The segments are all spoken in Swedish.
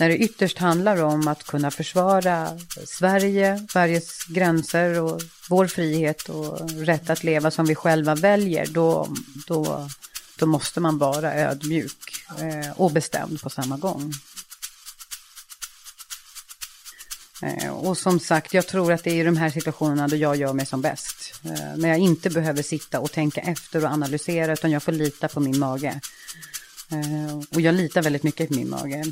När det ytterst handlar om att kunna försvara Sverige, Sveriges gränser och vår frihet och rätt att leva som vi själva väljer, då, då, då måste man vara ödmjuk eh, och bestämd på samma gång. Eh, och som sagt, jag tror att det är i de här situationerna då jag gör mig som bäst. Eh, när jag inte behöver sitta och tänka efter och analysera, utan jag får lita på min mage. Och jag litar väldigt mycket på min mage.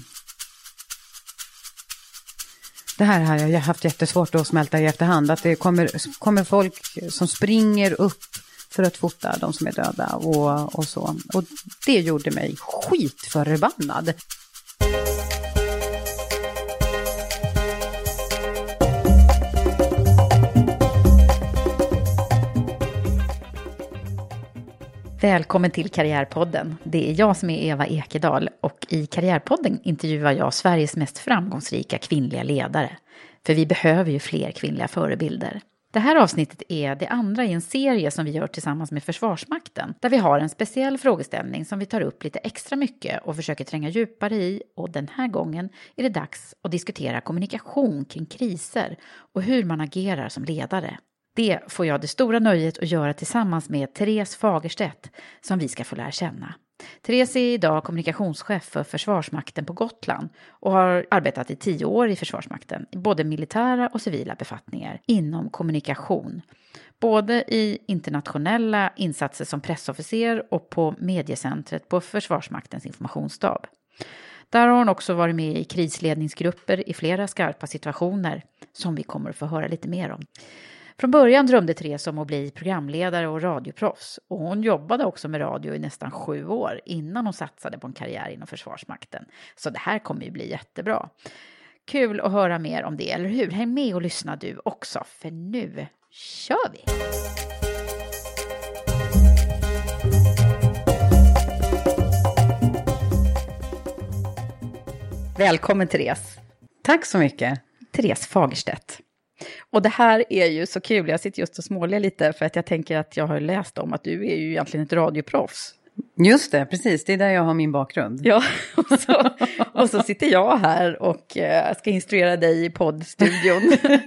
Det här har jag haft jättesvårt att smälta i efterhand. Att det kommer, kommer folk som springer upp för att fota de som är döda och, och så. Och det gjorde mig skitförbannad. Välkommen till Karriärpodden. Det är jag som är Eva Ekedal och i Karriärpodden intervjuar jag Sveriges mest framgångsrika kvinnliga ledare. För vi behöver ju fler kvinnliga förebilder. Det här avsnittet är det andra i en serie som vi gör tillsammans med Försvarsmakten, där vi har en speciell frågeställning som vi tar upp lite extra mycket och försöker tränga djupare i. Och den här gången är det dags att diskutera kommunikation kring kriser och hur man agerar som ledare. Det får jag det stora nöjet att göra tillsammans med Therese Fagerstedt som vi ska få lära känna. Therese är idag kommunikationschef för Försvarsmakten på Gotland och har arbetat i tio år i Försvarsmakten, i både militära och civila befattningar inom kommunikation. Både i internationella insatser som pressofficer och på mediecentret på Försvarsmaktens informationsstab. Där har hon också varit med i krisledningsgrupper i flera skarpa situationer som vi kommer att få höra lite mer om. Från början drömde Therese om att bli programledare och radioproffs och hon jobbade också med radio i nästan sju år innan hon satsade på en karriär inom Försvarsmakten. Så det här kommer ju bli jättebra. Kul att höra mer om det, eller hur? Häng med och lyssna du också, för nu kör vi! Välkommen Therese! Tack så mycket! Therese Fagerstedt. Och det här är ju så kul, jag sitter just och småler lite för att jag tänker att jag har läst om att du är ju egentligen ett radioproffs. Just det, precis, det är där jag har min bakgrund. Ja, och så, och så sitter jag här och eh, ska instruera dig i poddstudion.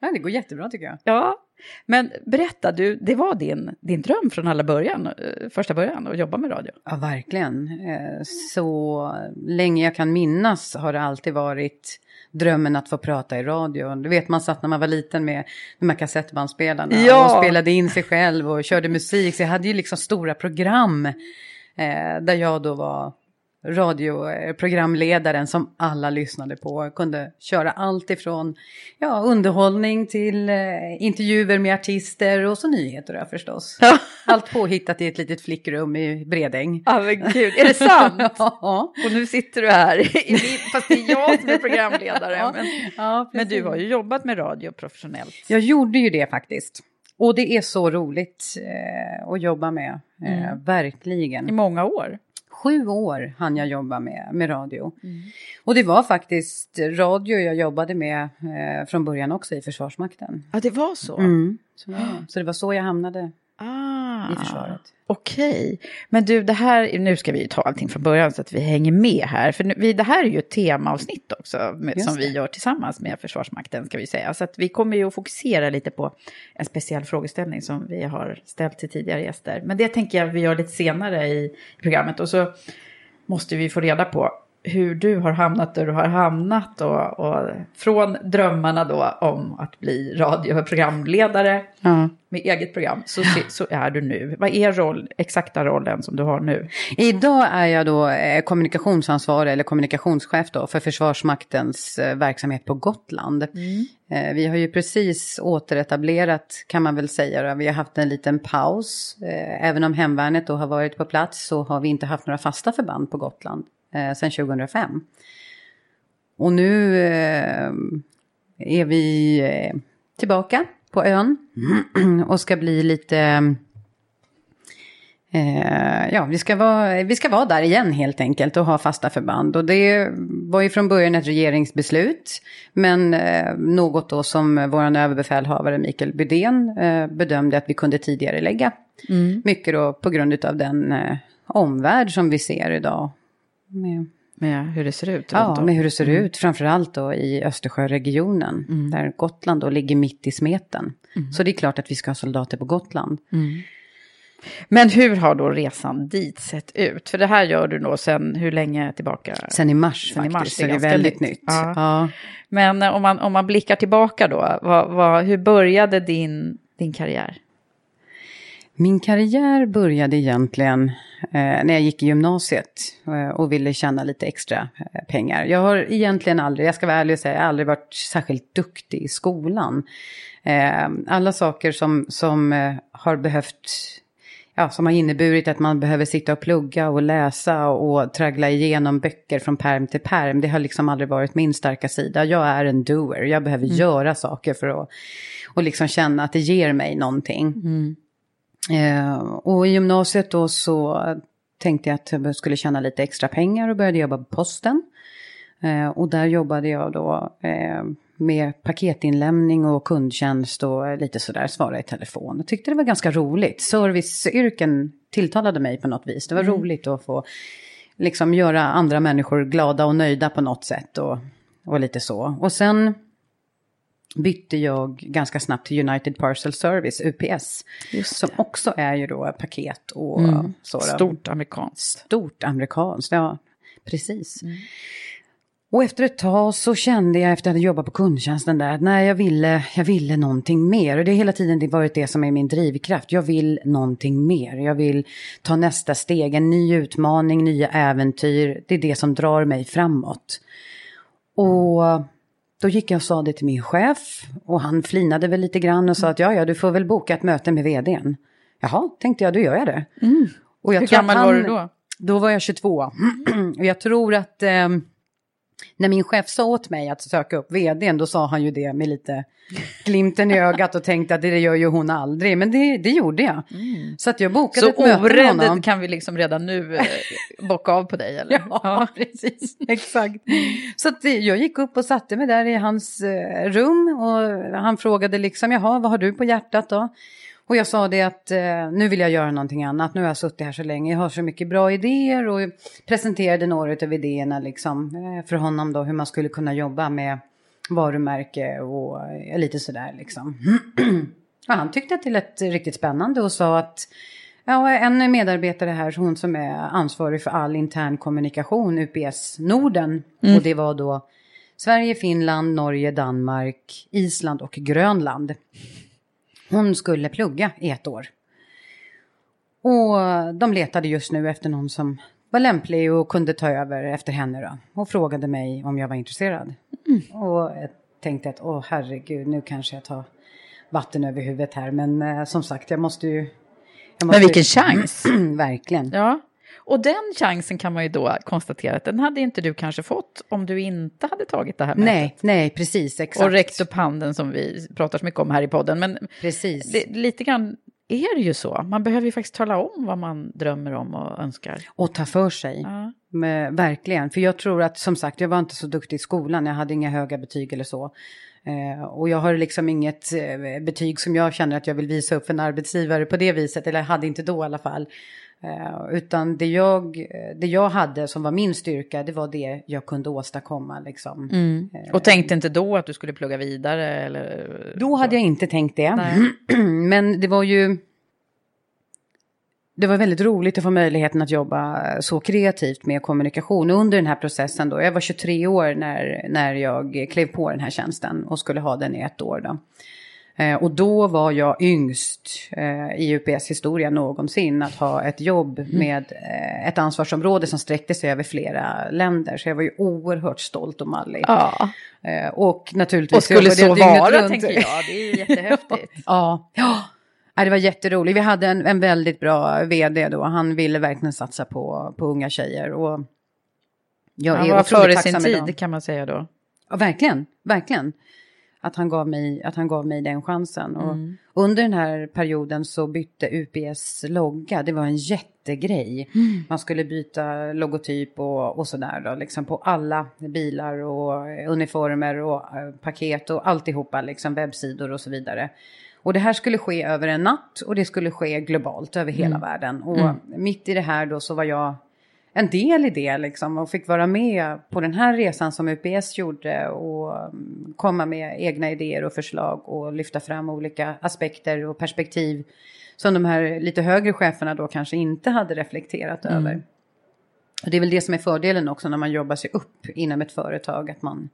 ja, det går jättebra tycker jag. Ja, men berätta, du, det var din, din dröm från alla början, eh, första början att jobba med radio? Ja, verkligen. Eh, så länge jag kan minnas har det alltid varit drömmen att få prata i radio. Du vet man satt när man var liten med de här kassettbandspelarna ja. och spelade in sig själv och körde musik. Så jag hade ju liksom stora program eh, där jag då var radioprogramledaren som alla lyssnade på. Kunde köra allt ifrån ja, underhållning till eh, intervjuer med artister och så nyheter då, förstås. Allt påhittat i ett litet flickrum i Bredäng. Ja men gud, är det sant? ja. Och nu sitter du här, fast det är jag som är programledare. Ja. Men, ja, men du har ju jobbat med radio professionellt. Jag gjorde ju det faktiskt. Och det är så roligt eh, att jobba med, eh, Mm. verkligen. I många år. Sju år hann jag jobba med, med radio. Och det var faktiskt radio jag jobbade med eh, från början också i Försvarsmakten. Ja, det var så. Mm. Så, så det var så jag hamnade. I försvaret. Okej, men du det här, nu ska vi ju ta allting från början så att vi hänger med här. För nu, vi, det här är ju ett temaavsnitt också med, som vi gör tillsammans med Försvarsmakten ska vi säga. Så att vi kommer ju att fokusera lite på en speciell frågeställning som vi har ställt till tidigare gäster. Men det tänker jag vi gör lite senare i programmet. Och så måste vi få reda på hur du har hamnat där du har hamnat och, och från drömmarna då om att bli radioprogramledare Ja. med eget program så, så är du nu. Vad är roll, exakta rollen som du har nu? Idag är jag då eh, kommunikationsansvarig eller kommunikationschef då för Försvarsmaktens eh, verksamhet på Gotland. Eh, vi har ju precis återetablerat kan man väl säga. Vi har haft en liten paus. Även om hemvärnet då har varit på plats så har vi inte haft några fasta förband på Gotland eh, sedan 2005. Och nu eh, är vi eh, tillbaka på ön och ska bli lite Eh, ja, vi ska, vara, vi ska vara där igen helt enkelt och ha fasta förband. Och det var ju från början ett regeringsbeslut. Men eh, något då som vår överbefälhavare Mikael Bydén eh, bedömde att vi kunde tidigare lägga. Mycket då på grund av den eh, omvärld som vi ser idag. Med, Med hur det ser ut? ja, om. med hur det ser ut, framförallt då i Östersjöregionen. Där Gotland då ligger mitt i smeten. Så det är klart att vi ska ha soldater på Gotland. Men hur har då resan dit sett ut? För det här gör du då sen hur länge tillbaka? Sen i mars Sen i faktiskt, mars, så det är det är väldigt nytt. nytt. Ja. Ja. Men eh, om man, om man blickar tillbaka då, vad, vad, hur började din, din karriär? Min karriär började egentligen eh, när jag gick i gymnasiet eh, och ville tjäna lite extra eh, pengar. Jag har egentligen aldrig, jag ska vara ärlig och säga, jag har aldrig varit särskilt duktig i skolan. Eh, alla saker som, som eh, har behövt ja, som har inneburit att man behöver sitta och plugga och läsa och traggla igenom böcker från perm till perm. Det har liksom aldrig varit min starka sida. Jag är en doer, jag behöver göra saker för att och liksom känna att det ger mig någonting. Eh, och i gymnasiet då så tänkte jag att jag skulle tjäna lite extra pengar och började jobba på posten. Eh, och där jobbade jag då eh, med paketinlämning och kundtjänst och lite sådär, svara i telefon. Jag tyckte det var ganska roligt. Serviceyrken tilltalade mig på något vis. Det var roligt att få liksom göra andra människor glada och nöjda på något sätt och, och lite så. Och sen bytte jag ganska snabbt till United Parcel Service, UPS. som också är ju då paket och så. då. Stort amerikanskt. Stort amerikanskt, ja. Precis. Och efter ett tag så kände jag efter att ha jobbat på kundtjänsten där att nej, jag ville, jag ville någonting mer. Och det har hela tiden varit det som är min drivkraft. Jag vill någonting mer. Jag vill ta nästa steg, en ny utmaning, nya äventyr. Det är det som drar mig framåt. Och då gick jag och sa det till min chef och han flinade väl lite grann och sa att ja, ja, du får väl boka ett möte med vdn. Jaha, tänkte jag, då gör jag det. Och jag Hur gammal var du då? Då var jag 22. och jag tror att eh, när min chef sa åt mig att söka upp vdn, då sa han ju det med lite glimten i ögat och tänkte att det gör ju hon aldrig. Men det, det gjorde jag. Så att jag bokade Så ett möte med honom. kan vi liksom redan nu eh, bocka av på dig eller? Ja, precis. Exakt. Så att det- jag gick upp och satte mig där i hans eh, rum och han frågade liksom, jaha, vad har du på hjärtat då? Och jag sa det att eh, nu vill jag göra någonting annat, nu har jag suttit här så länge, jag har så mycket bra idéer och presenterade några av idéerna liksom eh, för honom då, hur man skulle kunna jobba med varumärke och eh, lite sådär liksom. Och han tyckte att det lät riktigt spännande och sa att ja, en medarbetare här, hon som är ansvarig för all intern kommunikation, UPS Norden, och det var då Sverige, Finland, Norge, Danmark, Island och Grönland. Hon skulle plugga i ett år. Och de letade just nu efter någon som var lämplig och kunde ta över efter henne då. Och frågade mig om jag var intresserad. Och jag tänkte att åh herregud, nu kanske jag tar vatten över huvudet här. Men eh, som sagt, jag måste ju... Jag måste Men vilken chans! Verkligen. Ja. Och den chansen kan man ju då konstatera att den hade inte du kanske fått om du inte hade tagit det här mötet. Nej, nej, precis, exakt. Och räckt upp handen som vi pratar så mycket om här i podden. Men Precis. det, lite grann är det ju så. Man behöver ju faktiskt tala om vad man drömmer om och önskar. Och ta för sig. Ja. Men, verkligen. För jag tror att, som sagt, jag var inte så duktig i skolan. Jag hade inga höga betyg eller så. Eh, och jag har liksom inget eh, betyg som jag känner att jag vill visa upp för en arbetsgivare på det viset. Eller hade inte då i alla fall. Eh, utan det jag, eh, det jag hade som var min styrka, det var det jag kunde åstadkomma. Liksom. Eh, Och tänkte inte då att du skulle plugga vidare? Eller Då hade jag inte tänkt det. Men det var ju... Det var väldigt roligt att få möjligheten att jobba så kreativt med kommunikation under den här processen. Då. Jag var 23 år när, när jag klev på den här tjänsten och skulle ha den i ett år. Då. Eh, och då var jag yngst eh, i UPS historia någonsin att ha ett jobb med eh, ett ansvarsområde som sträckte sig över flera länder. Så jag var ju oerhört stolt och mallig. Ja, och naturligtvis... och skulle så vara runt. tänker jag. Det är ju jättehäftigt. Ja, ja. Ja, det var jätteroligt. Vi hade en, en väldigt bra vd då. Han ville verkligen satsa på, på unga tjejer. Och jag Han var före sin idag. tid kan man säga då. Ja, verkligen, verkligen. Att han, gav mig, att han gav mig den chansen. Och Mm. Under den här perioden så bytte UPS logga. Det var en jättegrej. Mm. Man skulle byta logotyp och, och sådär. Då, liksom på alla bilar och uniformer och eh, paket och alltihopa. Liksom webbsidor och så vidare. Och det här skulle ske över en natt och det skulle ske globalt över hela världen. Och mitt i det här då så var jag en del i det liksom och fick vara med på den här resan som UPS gjorde och mm, komma med egna idéer och förslag och lyfta fram olika aspekter och perspektiv som de här lite högre cheferna då kanske inte hade reflekterat över. Och det är väl det som är fördelen också när man jobbar sig upp inom ett företag att man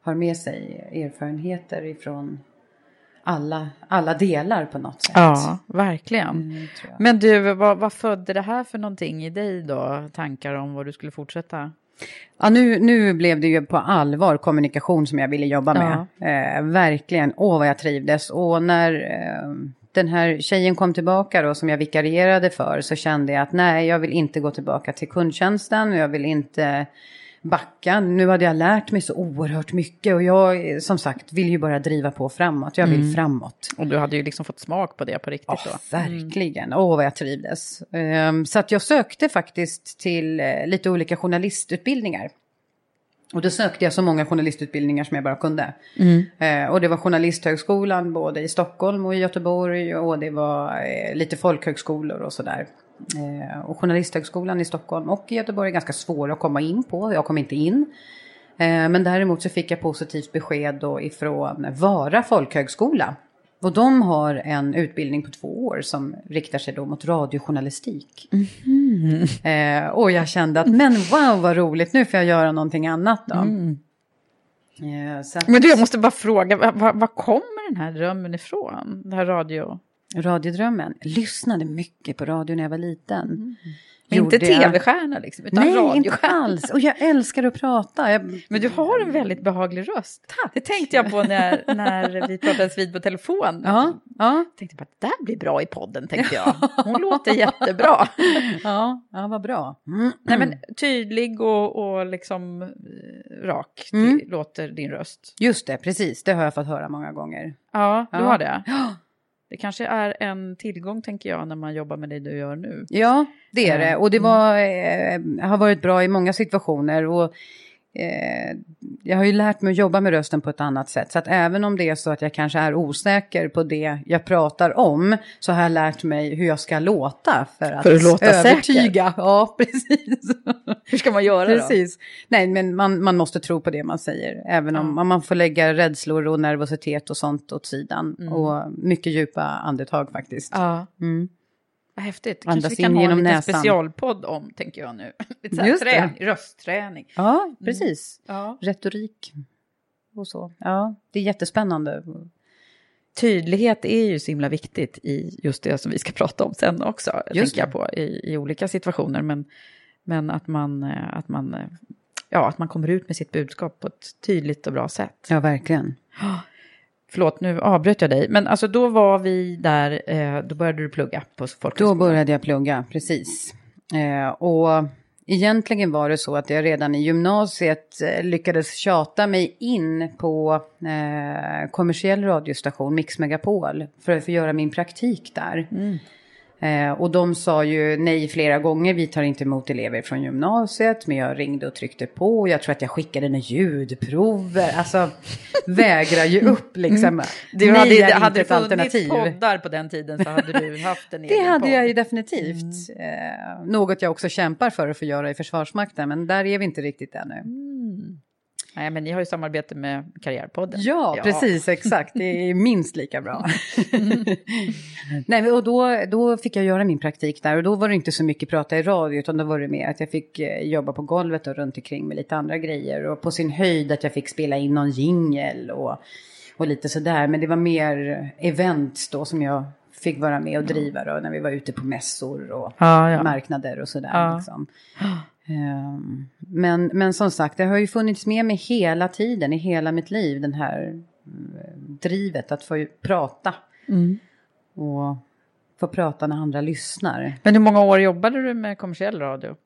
har med sig erfarenheter ifrån alla, alla delar på något sätt. Ja, verkligen. Mm. Men du, vad, vad födde det här för någonting i dig då? Tankar om vad du skulle fortsätta? Ja, nu, nu blev det ju på allvar kommunikation som jag ville jobba med. Eh, verkligen, åh vad jag trivdes. Och när eh, den här tjejen kom tillbaka då som jag vikarierade för så kände jag att nej, jag vill inte gå tillbaka till kundtjänsten. Jag vill inte backa. Nu hade jag lärt mig så oerhört mycket och jag som sagt vill ju bara driva på framåt. Jag vill framåt. Och du hade ju liksom fått smak på det på riktigt Ja, då. verkligen. Åh, vad jag trivdes. Ehm, så att jag sökte faktiskt till eh, lite olika journalistutbildningar. Och då sökte jag så många journalistutbildningar som jag bara kunde. Eh, och det var Journalisthögskolan både i Stockholm och i Göteborg och det var eh, lite folkhögskolor och sådär. Eh, och Journalisthögskolan i Stockholm och i Göteborg är ganska svår att komma in på. Jag kom inte in. Eh, men däremot så fick jag positivt besked då ifrån Vara folkhögskola. Och de har en utbildning på två år som riktar sig då mot radiojournalistik. Eh, och jag kände att men wow vad roligt, nu får jag göra någonting annat då. Så att, Men du, jag måste bara fråga, var, var kommer den här drömmen ifrån? Det här radio... Radiodrömmen, lyssnade mycket på radio när jag var liten. Men inte tv-stjärna liksom, utan Nej, inte alls. Och jag älskar att prata. Jag, Men du har en väldigt behaglig röst. Det tänkte jag på när, när vi pratades vid på telefon. ja, ja, Jag tänkte bara, det där blir bra i podden, tänkte jag. Hon låter jättebra. ja, ja, vad bra. Nej, men tydlig och, och liksom eh, rak Mm. låter din röst. Just det, precis. Det har jag fått höra många gånger. Ja, du Ja. har det. Det kanske är en tillgång, tänker jag, när man jobbar med det du gör nu. Ja, det är det. Och det var, eh, har varit bra i många situationer. Och, eh, jag har ju lärt mig att jobba med rösten på ett annat sätt. Så att även om det är så att jag kanske är osäker på det jag pratar om. Så har jag lärt mig hur jag ska låta för att, För att låta övertyga. Ja, precis. Hur ska man göra Precis. Nej, men man, man måste tro på det man säger. Även om man får lägga rädslor och nervositet och sånt åt sidan. Och mycket djupa andetag faktiskt. Ja. Mm. Vad häftigt. Andas Kanske vi kan ha en liten specialpodd om, tänker jag nu. Lite här det. träning, röstträning. Ja, precis. Ja. Retorik och så. Ja, det är jättespännande. Tydlighet är ju så himla viktigt i just det som vi ska prata om sen också, Just tänker jag på, i, i olika situationer. Men, men att, man, eh, att, man, eh, ja, att man kommer ut med sitt budskap på ett tydligt och bra sätt. Ja, verkligen. Förlåt, nu avbröt jag dig. Men alltså då var vi där, eh, då började du plugga på Då folkhögskolan. började jag plugga, precis. Eh, och egentligen var det så att jag redan i gymnasiet eh, lyckades tjata mig in på eh, kommersiell radiostation, Mix Megapol, för att få göra min praktik där. Mm. Eh, och de sa ju nej flera gånger, vi tar inte emot elever från gymnasiet. Men jag ringde och tryckte på, jag tror att jag skickade några ljudprover. Alltså, vägrar ju upp liksom. Mm. Du nej, hade, är hade inte ett alternativ. poddar på den tiden så hade du haft en egen Det hade podd. jag ju definitivt. Mm. Eh, något jag också kämpar för att få göra i Försvarsmakten, men där är vi inte riktigt ännu. Mm. Nej, men ni har ju samarbete med Karriärpodden. Ja, ja. precis, exakt. Det är minst lika bra. Nej, och då, då fick jag göra min praktik där och då var det inte så mycket prata i radio utan då var det mer att jag fick eh, jobba på golvet och runt omkring med lite andra grejer och på sin höjd att jag fick spela in någon jingel och, och lite sådär. Men det var mer events då som jag fick vara med och driva då, när vi var ute på mässor och ja, ja. marknader och sådär. Ja. Liksom. Ehm, men, men som sagt, det har ju funnits med mig hela tiden, i hela mitt liv, den här eh, drivet att få prata. Mm. Och få prata när andra lyssnar. Men hur många år jobbade du med kommersiell radio?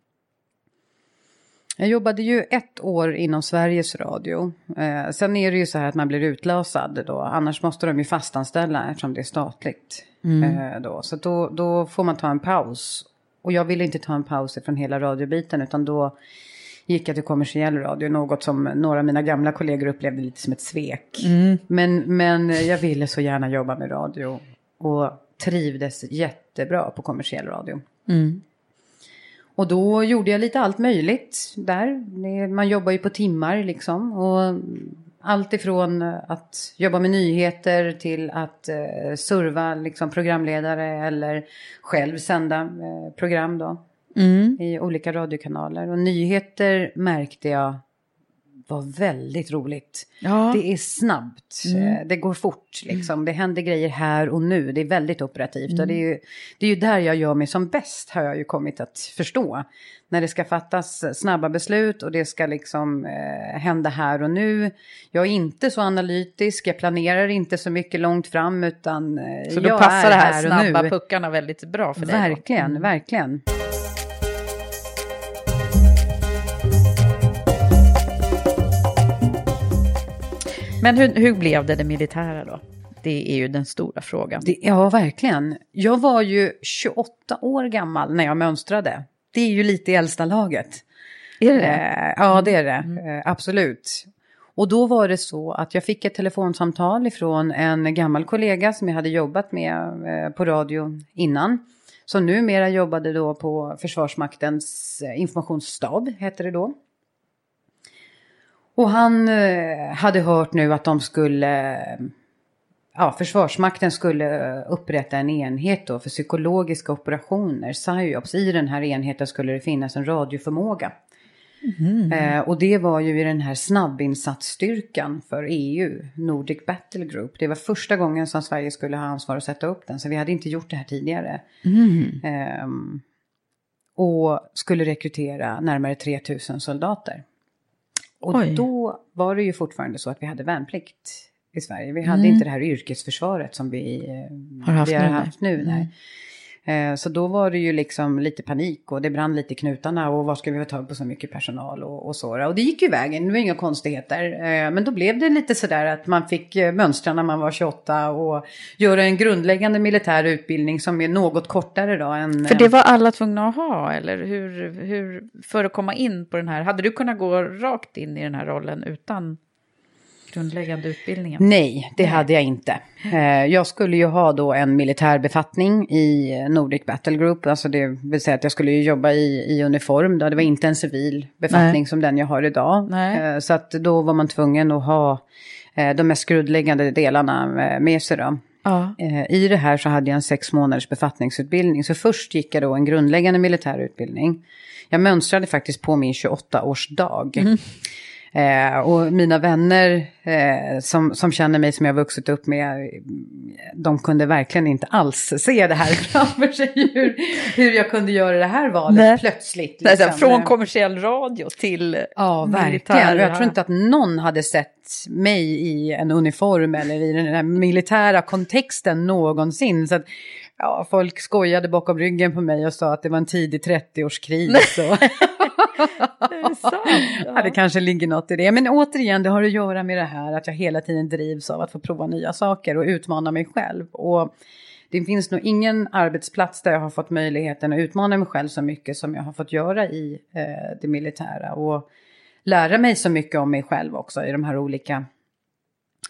Jag jobbade ju ett år inom Sveriges Radio. Eh, sen är det ju så här att man blir utlösad då. Annars måste de ju fastanställa eftersom det är statligt. Mm. Eh, då. Så då, då får man ta en paus. Och jag ville inte ta en paus från hela radiobiten utan då gick jag till kommersiell radio. Något som några av mina gamla kollegor upplevde lite som ett svek. Mm. Men, men jag ville så gärna jobba med radio. Och trivdes jättebra på kommersiell radio. Mm. Och då gjorde jag lite allt möjligt där. Man jobbar ju på timmar liksom. Och allt ifrån att jobba med nyheter till att eh, serva liksom, programledare eller själv sända eh, program då. Mm. I olika radiokanaler. Och nyheter märkte jag var väldigt roligt. Ja. Det är snabbt, mm. Eh, det går fort, liksom. det händer grejer här och nu. Det är väldigt operativt mm. och det är, ju, det är ju där jag gör mig som bäst har jag ju kommit att förstå. När det ska fattas snabba beslut och det ska liksom eh, hända här och nu. Jag är inte så analytisk, jag planerar inte så mycket långt fram utan eh, Så då passar det här, här snabba puckarna väldigt bra för dig? Verkligen, mm. verkligen. Men hur, hur blev det det militära då? Det är ju den stora frågan. Det, ja, verkligen. Jag var ju 28 år gammal när jag mönstrade. Det är ju lite i äldsta laget. Är det eh, Ja, det är det. Mm. Eh, absolut. Och då var det så att jag fick ett telefonsamtal ifrån en gammal kollega som jag hade jobbat med eh, på radio innan. Som numera jobbade då på Försvarsmaktens informationsstab, heter det då. Och han eh, hade hört nu att de skulle, ja, Försvarsmakten skulle upprätta en enhet då för psykologiska operationer, psyops. I den här enheten skulle det finnas en radioförmåga. Mm. Eh, och det var ju i den här snabbinsatsstyrkan för EU, Nordic Battle Group. Det var första gången som Sverige skulle ha ansvar att sätta upp den, så vi hade inte gjort det här tidigare. Mm. Eh, och skulle rekrytera närmare 3000 soldater. Och Oj. då var det ju fortfarande så att vi hade värnplikt i Sverige. Vi hade mm. inte det här yrkesförsvaret som vi eh, har haft vi har nu. Haft nu nej. Eh, så då var det ju liksom lite panik och det brann lite i knutarna och var ska vi få tag på så mycket personal och, och så. Och det gick ju vägen, det var inga konstigheter. Eh, men då blev det lite sådär att man fick eh, mönstra när man var 28 och göra en grundläggande militär utbildning som är något kortare då än... För det var alla tvungna att ha eller hur, hur, för att komma in på den här, hade du kunnat gå rakt in i den här rollen utan grundläggande utbildningen? Nej, det Nej. hade jag inte. Eh, jag skulle ju ha då en militär befattning i Nordic Battle Group. Alltså det vill säga att jag skulle ju jobba i, i uniform. Då. Det var inte en civil befattning Nej. som den jag har idag. Nej. Eh, så att då var man tvungen att ha eh, de mest grundläggande delarna med sig. Då. Ja. I det här så hade jag en sex månaders befattningsutbildning. Så först gick jag då en grundläggande militär utbildning. Jag mönstrade faktiskt på min 28-årsdag. Mm. Eh, och mina vänner eh, som, som känner mig som jag vuxit upp med, de kunde verkligen inte alls se det här framför sig. Hur, hur jag kunde göra det här valet Nej. plötsligt. Liksom. Nej, från kommersiell radio till Ja, verkligen. Jag tror inte att någon hade sett mig i en uniform eller i den här militära kontexten någonsin. Så att, ja, folk skojade bakom ryggen på mig och sa att det var en tidig 30-årskris. det sant, ja. det kanske ligger något i det. Men återigen, det har att göra med det här att jag hela tiden drivs av att få prova nya saker och utmana mig själv. Och det finns nog ingen arbetsplats där jag har fått möjligheten att utmana mig själv så mycket som jag har fått göra i eh, det militära. Och lära mig så mycket om mig själv också i de här olika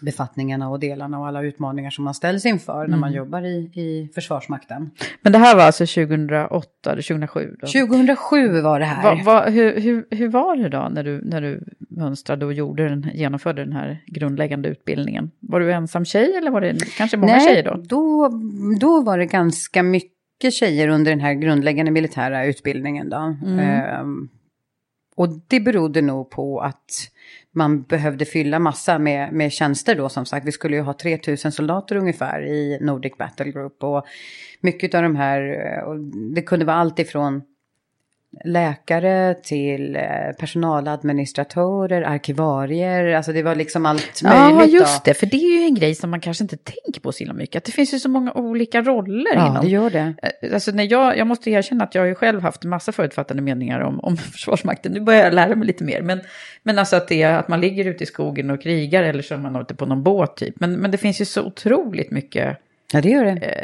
befattningarna och delarna och alla utmaningar som man ställs inför mm. när man mm. jobbar i, i Försvarsmakten. Men det här var alltså 2008 eller 2007? Då? 2007 var det här. Va, va, hur, hur, hur var det då när du, när du mönstrade och gjorde den, genomförde den här grundläggande utbildningen? Var du ensam tjej eller var det kanske många Nej, tjejer då? då? Då var det ganska mycket tjejer under den här grundläggande militära utbildningen då. Mm. Ehm, och det berodde nog på att man behövde fylla massa med, med tjänster då som sagt. Vi skulle ju ha 3000 soldater ungefär i Nordic Battle Group. Och mycket av de här, eh, det kunde vara allt ifrån läkare till eh, personaladministratörer, arkivarier, alltså det var liksom allt möjligt. Ja, just det, för det är ju en grej som man kanske inte tänker på så himla mycket, att det finns ju så många olika roller ja, inom. det gör det. Eh, alltså när jag, jag måste erkänna att jag har ju själv haft massa förutfattade meningar om, om Försvarsmakten, nu börjar jag lära mig lite mer, men, men alltså att det är att man ligger ute i skogen och krigar eller så är man ute på någon båt typ, men, men det finns ju så otroligt mycket Ja, det gör det.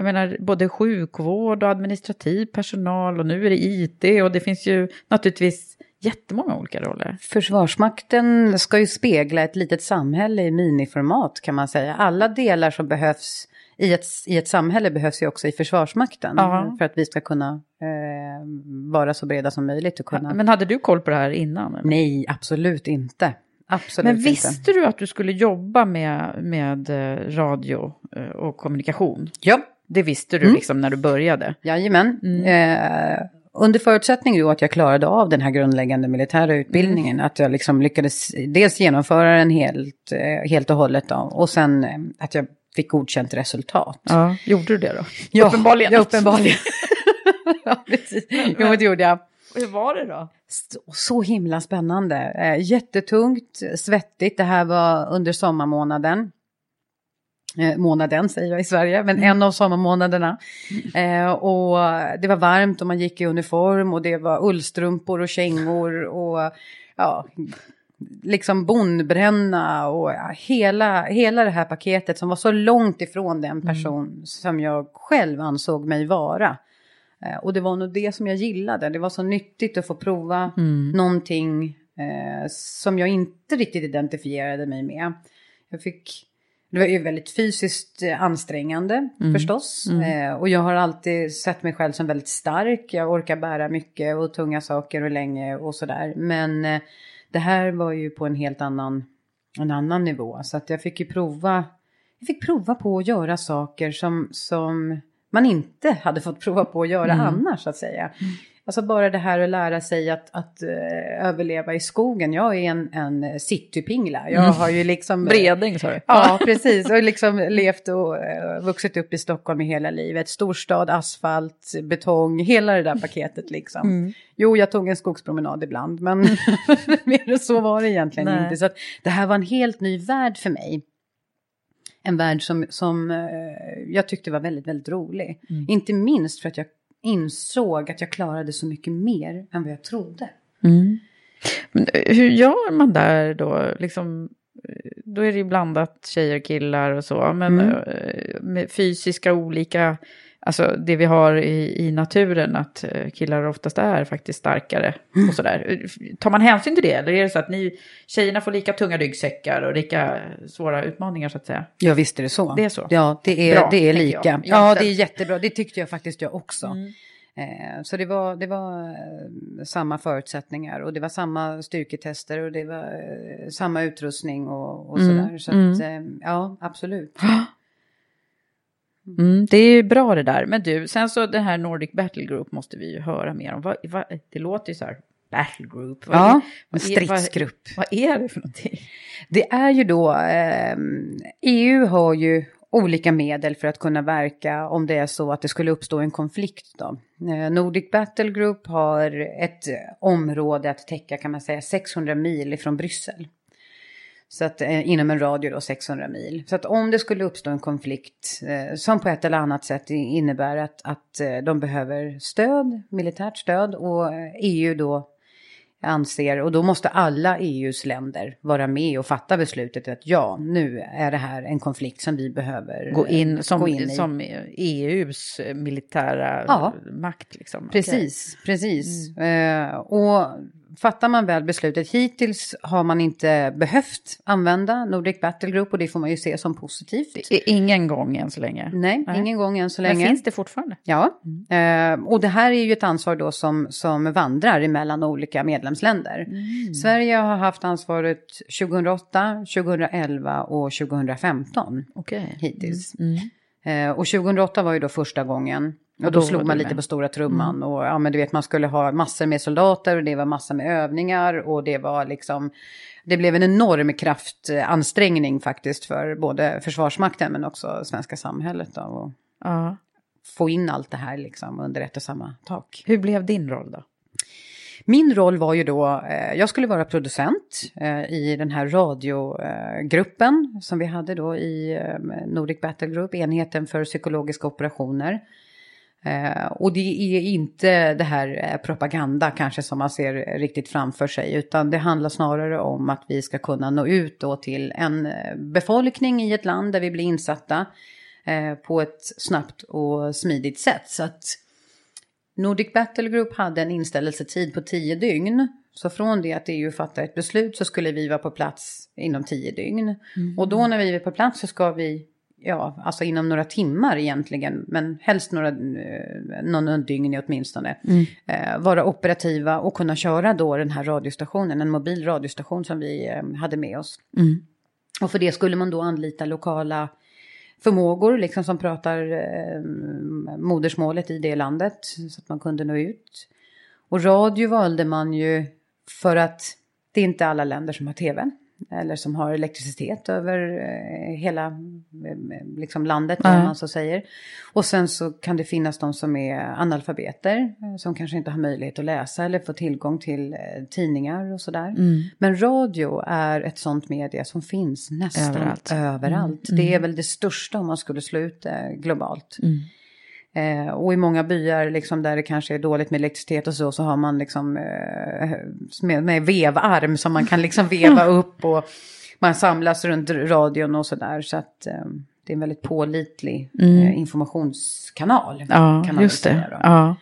Jag menar, både sjukvård och administrativ personal och nu är det IT och det finns ju naturligtvis jättemånga olika roller. Försvarsmakten ska ju spegla ett litet samhälle i miniformat kan man säga. Alla delar som behövs i ett, i ett samhälle behövs ju också i Försvarsmakten. Aha. För att vi ska kunna eh, vara så breda som möjligt. Och kunna... Men hade du koll på det här innan? Eller? Nej, absolut inte. Absolut Men visste inte. du att du skulle jobba med, med eh, radio eh, och kommunikation? Ja. Det visste du mm. liksom när du började? Jajamän. Mm. Eh, under förutsättning då att jag klarade av den här grundläggande militära utbildningen, mm. att jag liksom lyckades dels genomföra den helt, eh, helt och hållet då, och sen att jag fick godkänt resultat. Ja, gjorde du det då? Ja, uppenbarligen. Ja, uppenbarligen. ja, precis. Jo, det gjorde jag. Hur var det då? Så, så himla spännande. Eh, jättetungt, svettigt. Det här var under sommarmånaden. Eh, månaden säger jag i Sverige, men mm. en av sommarmånaderna. Mm. Eh, och det var varmt och man gick i uniform och det var ullstrumpor och kängor och ja, liksom bondbränna och ja, hela, hela det här paketet som var så långt ifrån den mm. person mm. som jag själv ansåg mig vara. Eh, och det var nog det som jag gillade. Det var så nyttigt att få prova mm. någonting eh, som jag inte riktigt identifierade mig med. Jag fick, det var ju väldigt fysiskt eh, ansträngande mm. förstås. Mm. Eh, och jag har alltid sett mig själv som väldigt stark. Jag orkar bära mycket och tunga saker och länge och sådär. Men eh, det här var ju på en helt annan, en annan nivå. Så att jag fick ju prova, jag fick prova på att göra saker som, som man inte hade fått prova på att göra mm. annars så att säga. Alltså bara det här att lära sig att, att uh, överleva i skogen. Jag är en, en citypingla. Jag mm. har ju liksom... Breding sa du? Ja, precis. Och liksom levt och uh, vuxit upp i Stockholm i hela livet. Storstad, asfalt, betong, hela det där paketet liksom. Mm. Jo, jag tog en skogspromenad ibland, men mer än så var det egentligen Nej. inte. Så att det här var en helt ny värld för mig en värld som, som eh, jag tyckte var väldigt, väldigt rolig. Mm. Inte minst för att jag insåg att jag klarade så mycket mer än vad jag trodde. Mm. Men eh, hur gör man där då? Liksom, eh, då är det ju blandat tjejer och killar och så. Men mm. med fysiska olika alltså det vi har i, i naturen, att eh, killar oftast är faktiskt starkare mm. och sådär. Tar man hänsyn till det eller är det så att ni tjejerna får lika tunga ryggsäckar och lika svåra utmaningar så att säga? Ja visst är det så. Det är så? Ja, det är, Bra, det är lika. Ja, det är jättebra. Det tyckte jag faktiskt jag också. Mm. Eh, så det var, det var eh, samma förutsättningar och det var samma styrketester och det var samma utrustning och, och mm. sådär. Så att, mm. ja, absolut. Mm, det är bra det där. Men du, sen så det här Nordic Battle Group måste vi ju höra mer om. Vad, vad, det låter ju så här, Battle Group. Vad ja, är, en stridsgrupp. Vad, vad, är det för någonting? Det är ju då, eh, EU har ju olika medel för att kunna verka om det är så att det skulle uppstå en konflikt. Då. Eh, Nordic Battle Group har ett område att täcka kan man säga 600 mil ifrån Bryssel. Så att eh, inom en radie då 600 mil. Så att om det skulle uppstå en konflikt eh, som på ett eller annat sätt innebär att, att eh, de behöver stöd, militärt stöd och EU då anser, och då måste alla EUs länder vara med och fatta beslutet att ja, nu är det här en konflikt som vi behöver gå in, som, gå in i. Som EUs militära ja, makt. Liksom. Precis, okay. precis. Mm. Och fattar man väl beslutet, hittills har man inte behövt använda Nordic Battle Group och det får man ju se som positivt. Ingen gång än så länge? Nej, Nej. ingen gång än så länge. Men finns det fortfarande? Ja, mm. och det här är ju ett ansvar då som, som vandrar emellan olika medlemsländer. Mm. Sverige har haft ansvaret 2008, 2011 och 2015 okay. hittills. Mm. mm. Och 2008 var ju då första gången och då, då slog man lite på stora trumman mm. och ja men du vet man skulle ha massor med soldater och det var massor med övningar och det var liksom det blev en enorm kraftansträngning faktiskt för både Försvarsmakten men också svenska samhället då. Och ja. Få in allt det här liksom under ett och samma tak. Hur blev din roll då? Min roll var ju då, eh, jag skulle vara producent eh, i den här radiogruppen som vi hade då i eh, Nordic Battle Group, enheten för psykologiska operationer. Eh, och det är inte det här eh, propaganda kanske som man ser riktigt framför sig, utan det handlar snarare om att vi ska kunna nå ut då till en eh, befolkning i ett land där vi blir insatta på ett snabbt och smidigt sätt. Så att Nordic Battle Group hade en inställelsetid på tio dygn. Så från det att EU fattar ett beslut så skulle vi vara på plats inom tio dygn. Mm. Och då när vi är på plats så ska vi ja, alltså inom några timmar egentligen, men helst några, eh, någon dygn åtminstone, mm. eh, vara operativa och kunna köra då den här radiostationen, en mobil radiostation som vi eh, hade med oss. Mm. Och för det skulle man då anlita lokala förmågor, liksom som pratar eh, modersmålet i det landet, så att man kunde nå ut. Och radio valde man ju för att det är inte alla länder som har tv eller som har elektricitet över eh, hela eh, liksom landet, mm. man så säger. Och sen så kan det finnas de som är analfabeter, eh, som kanske inte har möjlighet att läsa eller få tillgång till tidningar och sådär. Mm. Men radio är ett sånt media som finns nästan överallt. överallt. Mm. Det är väl det största om man skulle slå ut det globalt. Eh, och i många byar liksom, där det kanske är dåligt med elektricitet och så, så har man liksom eh, med, med, vevarm som man kan liksom veva upp och man samlas runt radion och sådär. Så att eh, det är en väldigt pålitlig mm. Eh, informationskanal. Ja, just det. Ja.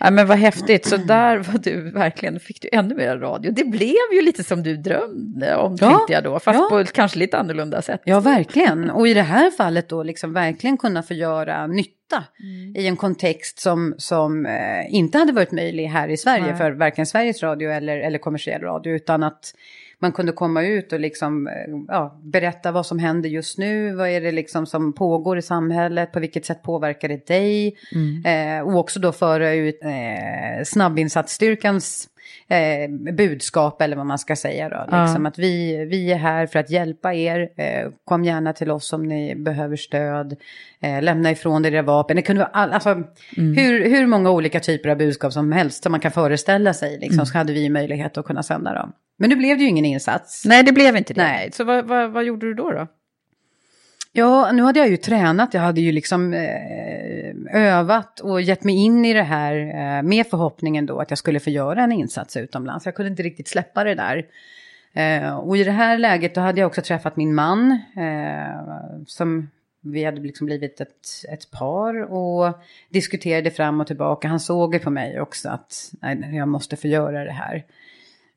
Ja, men vad häftigt, så där var du verkligen, fick du ännu mer radio. Det blev ju lite som du drömde om, ja, tänkte jag då, fast ja. på ett kanske lite annorlunda sätt. Ja, verkligen. Och i det här fallet då, liksom verkligen kunna få göra nytta mm. i en kontext som, som eh, inte hade varit möjlig här i Sverige, Nej. för varken Sveriges Radio eller, eller kommersiell radio, utan att man kunde komma ut och liksom, eh, ja, berätta vad som händer just nu, vad är det liksom som pågår i samhället, på vilket sätt påverkar det dig? Mm. Eh, och också då föra ut eh, snabbinsatsstyrkans eh, budskap eller vad man ska säga då. Liksom, ja. Att vi, vi är här för att hjälpa er, eh, kom gärna till oss om ni behöver stöd, eh, lämna ifrån er era vapen. Det kunde vara all, alltså, mm. hur, hur många olika typer av budskap som helst som man kan föreställa sig, liksom, mm. så hade vi möjlighet att kunna sända dem. Men nu blev det ju ingen insats. Nej, det blev inte det. Nej. Så vad, vad, vad gjorde du då? då? Ja, nu hade jag ju tränat, jag hade ju liksom eh, övat och gett mig in i det här eh, med förhoppningen då att jag skulle få göra en insats utomlands. Jag kunde inte riktigt släppa det där. Eh, och i det här läget då hade jag också träffat min man eh, som vi hade liksom blivit ett, ett par och diskuterade fram och tillbaka. Han såg ju på mig också att nej, jag måste få göra det här.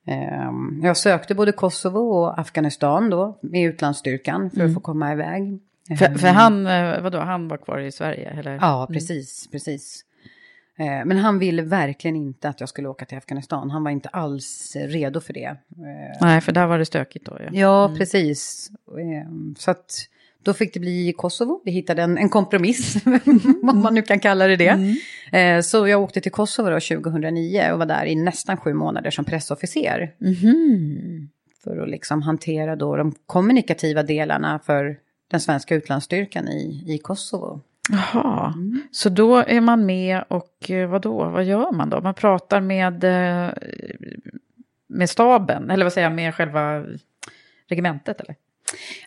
Ehm, jag sökte både Kosovo och Afghanistan då med utlandsstyrkan för mm. att få komma iväg. För, för, han, eh, vadå, han var kvar i Sverige? Eller? Ja, precis, mm. precis. Eh, men han ville verkligen inte att jag skulle åka till Afghanistan. Han var inte alls redo för det. Nej, för där var det stökigt då. Ja, ja mm. precis. Ehm, så att då fick det bli Kosovo. Vi hittade en, en kompromiss, om man nu kan kalla det det. Mm. Så jag åkte till Kosovo då 2009 och var där i nästan sju månader som pressofficer. Mm. För att liksom hantera då de kommunikativa delarna för den svenska utlandsstyrkan i, i Kosovo. Jaha, mm. så då är man med och eh, vad då? Vad gör man då? Man pratar med, eh, med staben, eller vad säger jag, med själva regementet eller?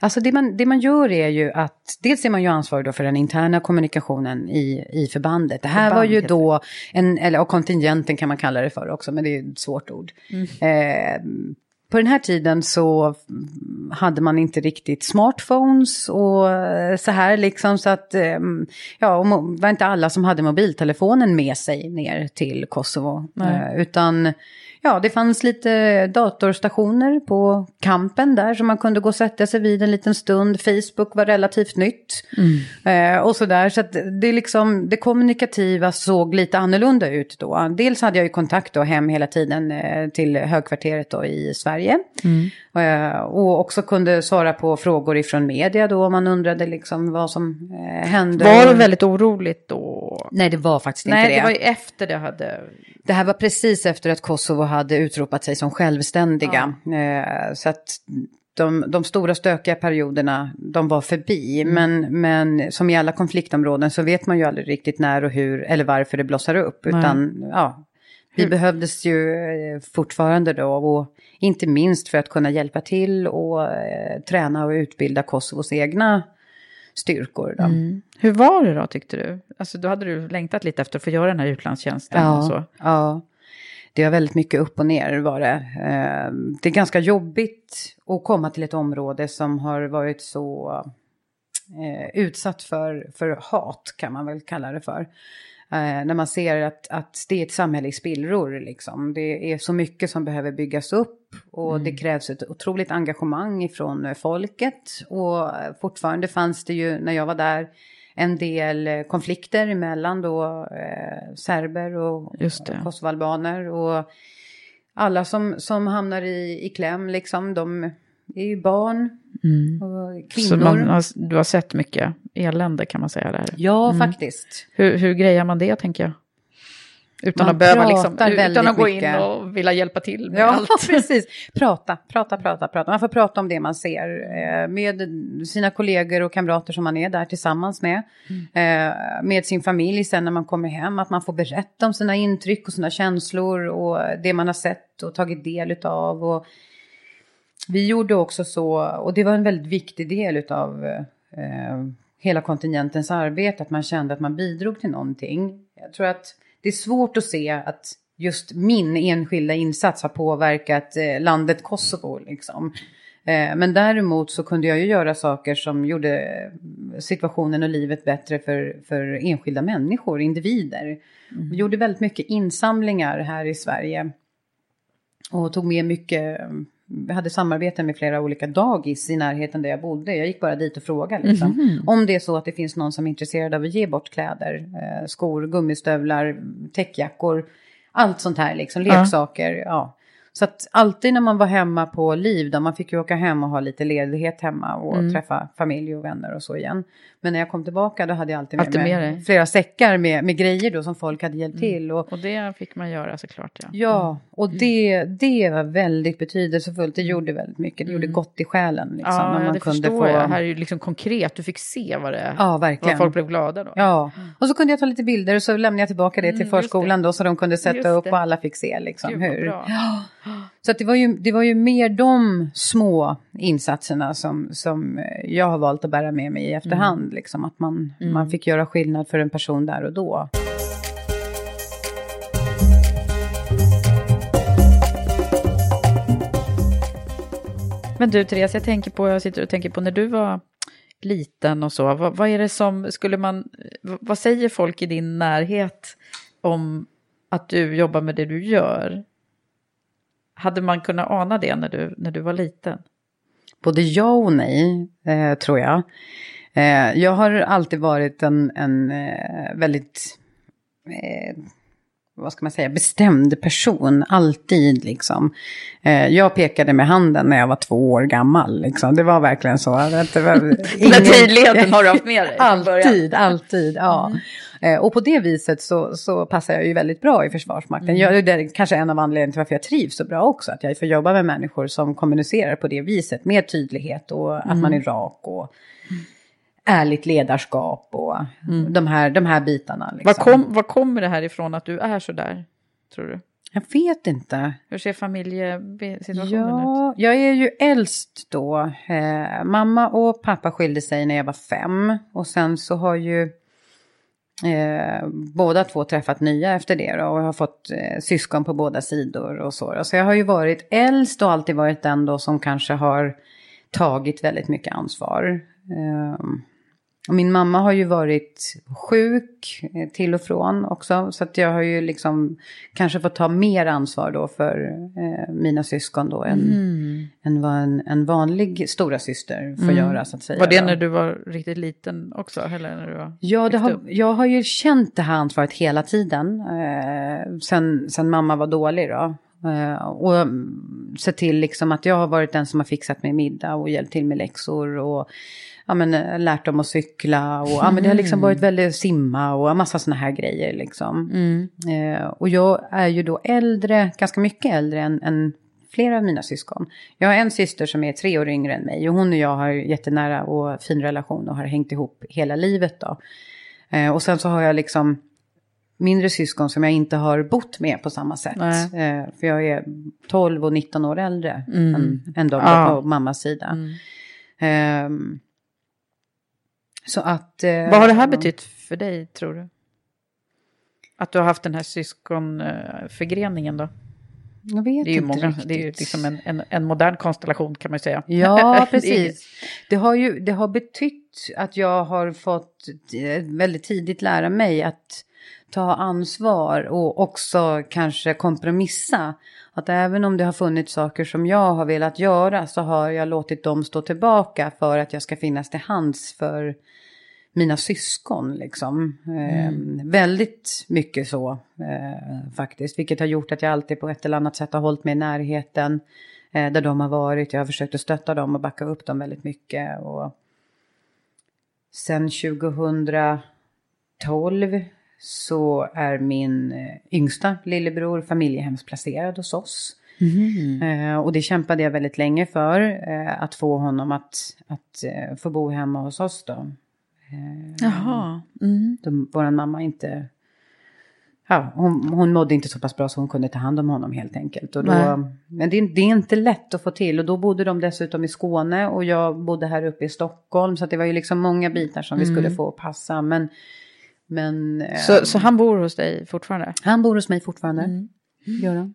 Alltså det man, det man gör är ju att, dels är man ju ansvarig då för den interna kommunikationen i, i förbandet. Det här Förband var ju då, en, eller och kontingenten kan man kalla det för också, men det är ett svårt ord. Mm. Eh, på den här tiden så hade man inte riktigt smartphones och eh, så här liksom så att eh, ja, var inte alla som hade mobiltelefonen med sig ner till Kosovo. Nej. Eh, utan ja, det fanns lite datorstationer på kampen där som man kunde gå och sätta sig vid en liten stund. Facebook var relativt nytt. Eh, och sådär, så att det, liksom, det kommunikativa såg lite annorlunda ut då. Dels hade jag ju kontakt då hem hela tiden eh, till högkvarteret då i Sverige. Eh, och också kunde svara på frågor ifrån media då om man undrade liksom vad som eh, hände. Var det väldigt oroligt då? Nej, det var faktiskt inte Nej, det. det var ju efter det hade... Det här var precis efter att Kosovo hade utropat sig som självständiga. Eh, så att de, de stora stökiga perioderna, de var förbi. Men, men som i alla konfliktområden så vet man ju aldrig riktigt när och hur eller varför det blossar upp. Utan ja, vi behövdes ju eh, fortfarande då. Och inte minst för att kunna hjälpa till och eh, träna och utbilda Kosovos egna styrkor. Då. Hur var det då tyckte du? Alltså då hade du längtat lite efter att få göra den här utlandstjänsten och så. Ja, det var väldigt mycket upp och ner var det. Eh, Det är ganska jobbigt att komma till ett område som har varit så eh, utsatt för, för hat kan man väl kalla det för. Eh, när man ser att, att det är ett samhälle i spillror liksom. Det är så mycket som behöver byggas upp och det krävs ett otroligt engagemang ifrån folket. Och fortfarande fanns det ju när jag var där en del eh, konflikter mellan då eh, serber och kosovoalbaner. Och alla som, som hamnar i, i kläm liksom, de är ju barn och Så kvinnor. man har, du har sett mycket elände kan man säga där. Ja, faktiskt. Hur, hur grejar man det tänker jag? Utan Man att behöva liksom, utan att gå in mycket. och vilja hjälpa till med Ja, allt. precis. Prata, prata, prata, prata. Man får prata om det man ser eh, med sina kollegor och kamrater som man är där tillsammans med. Eh, med sin familj sen när man kommer hem. Att man får berätta om sina intryck och sina känslor och det man har sett och tagit del av. Och vi gjorde också så, och det var en väldigt viktig del av eh, hela kontingentens arbete, att man kände att man bidrog till någonting. Jag tror att det är svårt att se att just min enskilda insats har påverkat eh, landet Kosovo. Liksom. Eh, men däremot så kunde jag ju göra saker som gjorde eh, situationen och livet bättre för, för enskilda människor, individer. Vi gjorde väldigt mycket insamlingar här i Sverige. Och tog med mycket, hade samarbete med flera olika dagis i närheten där jag bodde. Jag gick bara dit och frågade liksom. Om det är så att det finns någon som är intresserad av att ge bort kläder, eh, skor, gummistövlar, täckjackor, allt sånt här liksom, leksaker. Ja. Så att alltid när man var hemma på liv, då man fick ju åka hem och ha lite ledighet hemma och träffa familj och vänner och så igen. Men när jag kom tillbaka då hade jag alltid med Alltid mig med dig. flera säckar med, med grejer då som folk hade hjälpt till. Och, Och det fick man göra såklart. Ja. Ja, och det, det var väldigt betydelsefullt. Det gjorde väldigt mycket. Det gjorde gott i själen. Liksom, Ja, när man det kunde förstår få... jag. Här är ju liksom konkret, du fick se vad det Ja, vad verkligen. folk blev glada då. Ja, och så kunde jag ta lite bilder och så lämnade jag tillbaka det till Mm, förskolan då så de kunde sätta Just upp det. och alla fick se liksom Gud, vad hur. bra. Så det, var ju, det var ju mer de små insatserna som, som eh, jag har valt att bära med mig i efterhand. Mm. Liksom, att man, man fick göra skillnad för en person där och då. Men du Therese, jag tänker på, jag sitter och tänker på när du var liten och så, vad, vad är det som, skulle man, vad säger folk i din närhet om att du jobbar med det du gör? Hade man kunnat ana det när du, när du var liten? Både ja och nej, eh, tror jag. Eh, jag har alltid varit en, en eh, väldigt, eh, vad ska man säga, bestämd person. Alltid liksom. Eh, jag pekade med handen när jag var två år gammal. Liksom. Det var verkligen så. Att det var Den tydligheten har du haft med dig. Alltid, alltid, ja. Eh, Och på det viset så, så passar jag ju väldigt bra i Försvarsmakten. Jag, det är kanske en av anledningarna till varför jag trivs så bra också. Att jag får jobba med människor som kommunicerar på det viset. Med tydlighet och att man är rak och ärligt ledarskap och de, här, de här bitarna. Liksom. Var, kom, var kommer det här ifrån att du är så där, tror du? Jag vet inte. Hur ser familjesituationen ja, ut? Jag är ju äldst då. Eh, mamma och pappa skilde sig när jag var fem. Och sen så har ju eh, båda två träffat nya efter det då, och har fått eh, syskon på båda sidor och så. Så jag har ju varit äldst och alltid varit den då som kanske har tagit väldigt mycket ansvar. Eh, min mamma har ju varit sjuk eh, till och från också. Så att jag har ju liksom kanske fått ta mer ansvar då för eh, mina syskon då än, Mm. än vad en, en vanlig stora syster får göra så att säga. Var det då. när du var riktigt liten också? Eller när du var Ja, det har, jag har ju känt det här ansvaret hela tiden. Eh, sen, sen mamma var dålig då. Eh, och mm, sett till liksom att jag har varit den som har fixat med middag och hjälpt till med läxor. Och ja, men, eh, lärt dem att cykla. Och ja, men det har liksom varit väldigt simma och en massa sådana här grejer. Liksom. Eh, och jag är ju då äldre, ganska mycket äldre än, än flera av mina syskon. Jag har en syster som är tre år yngre än mig och hon och jag har jättenära och fin relation och har hängt ihop hela livet då. Eh, och sen så har jag liksom mindre syskon som jag inte har bott med på samma sätt. Eh, för jag är 12 och 19 år äldre än, än de Ja. på mammas sida. Ehm, så att... eh, Vad har det här betytt för dig, tror du? Att du har haft den här syskonförgreningen då? Jag vet Det är ju, inte många, riktigt. det är ju liksom en, en, en modern konstellation kan man ju säga. Ja, precis. Det har ju det har betytt att jag har fått eh, väldigt tidigt lära mig att ta ansvar och också kanske kompromissa. Att även om det har funnits saker som jag har velat göra så har jag låtit dem stå tillbaka för att jag ska finnas till hands för mina syskon. Liksom. Eh, väldigt mycket så eh, faktiskt. Vilket har gjort att jag alltid på ett eller annat sätt har hållit mig i närheten. Eh, där de har varit. Jag har försökt att stötta dem och backa upp dem väldigt mycket. Och sen 2012 så är min eh, yngsta lillebror familjehemsplacerad hos oss. Eh, och det kämpade jag väldigt länge för. Eh, att få honom att, att eh, få bo hemma hos oss då. Jaha. Mm. vår mamma inte... Ja, hon, hon mådde inte så pass bra så hon kunde ta hand om honom helt enkelt. Och då, Nej. men det, är- det är inte lätt att få till. Och då bodde de dessutom i Skåne och jag bodde här uppe i Stockholm. Så att det var ju liksom många bitar som vi skulle få passa. Men, men eh, Så, så han bor hos dig fortfarande? han bor hos mig fortfarande. Gör han.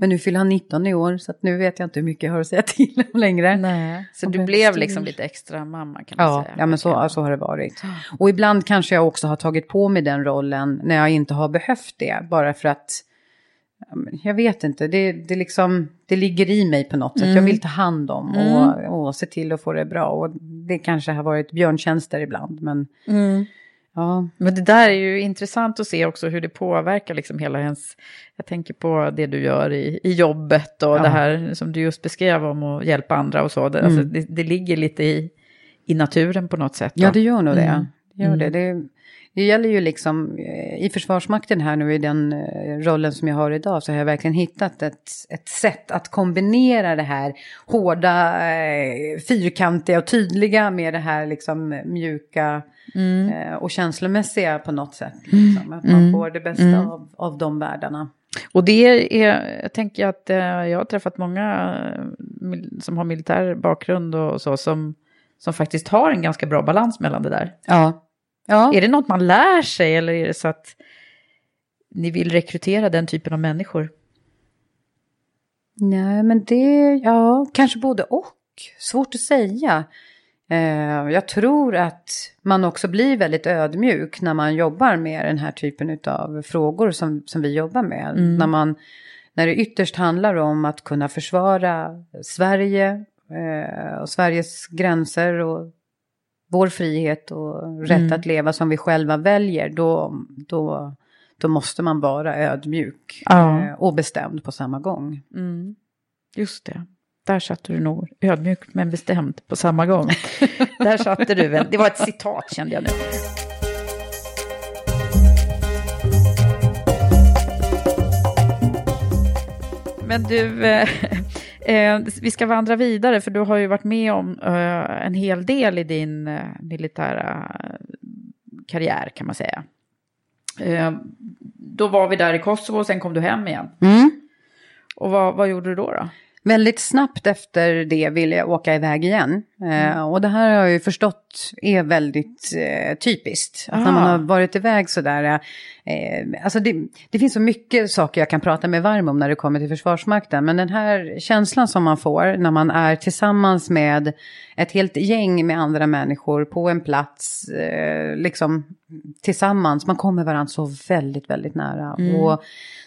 Men nu fyller han 19 i år. Så nu vet jag inte hur mycket jag har att säga till om längre. Nej. Så du blev stor. liksom lite extra mamma kan man Ja, säga. ja men så, så har det varit. Och ibland kanske jag också har tagit på mig den rollen när jag inte har behövt det. Bara för att, jag vet inte, det, det, liksom, det ligger i mig på något sätt. Jag vill ta hand om och, och se till att få det bra. Och det kanske har varit björntjänster ibland. Men ja, Men det där är ju intressant att se också hur det påverkar liksom hela ens... Jag tänker på det du gör i, i jobbet och Ja. det här som du just beskrev om att hjälpa andra och så. Det, alltså, det, det ligger lite i, i naturen på något sätt. ja då. det gör nog det. det, gör det. det. Det gäller ju liksom, eh, i Försvarsmakten här nu i den eh, rollen som jag har idag så har jag verkligen hittat ett, ett sätt att kombinera det här hårda, eh, fyrkantiga och tydliga med det här liksom mjuka eh, och känslomässiga på något sätt. Liksom. Att man får det bästa av, av de världarna. Och det är, jag tänker att jag har träffat många som har militär bakgrund och så som, som faktiskt har en ganska bra balans mellan det där. Ja. Ja. Är det något man lär sig eller är det så att ni vill rekrytera den typen av människor? Nej, men det, ja, kanske både och. Svårt att säga. Eh, jag tror att man också blir väldigt ödmjuk när man jobbar med den här typen av frågor som, som vi jobbar med. När, man, när det ytterst handlar om att kunna försvara Sverige eh, och Sveriges gränser och vår frihet och rätt att leva som vi själva väljer, då, då, då måste man vara ödmjuk Ja. eh, och bestämd på samma gång. Just det. Där satte du nog ödmjukt men bestämt på samma gång. Där satte du en, det var ett citat kände jag nu. Men du, eh, eh, vi ska vandra vidare för du har ju varit med om eh, en hel del i din eh, militära karriär kan man säga. Eh, då var vi där i Kosovo och sen kom du hem igen. Mm. Och vad, vad gjorde du då? då? Väldigt snabbt efter det ville jag åka iväg igen. Mm. Eh, och det här har jag ju förstått är väldigt eh, typiskt. Att när man har varit iväg sådär. Eh, alltså det, det, finns så mycket saker jag kan prata med varm om när det kommer till Försvarsmakten. Men den här känslan som man får när man är tillsammans med ett helt gäng med andra människor på en plats. Eh, liksom tillsammans. Man kommer varandra så väldigt, väldigt nära. Mm. Och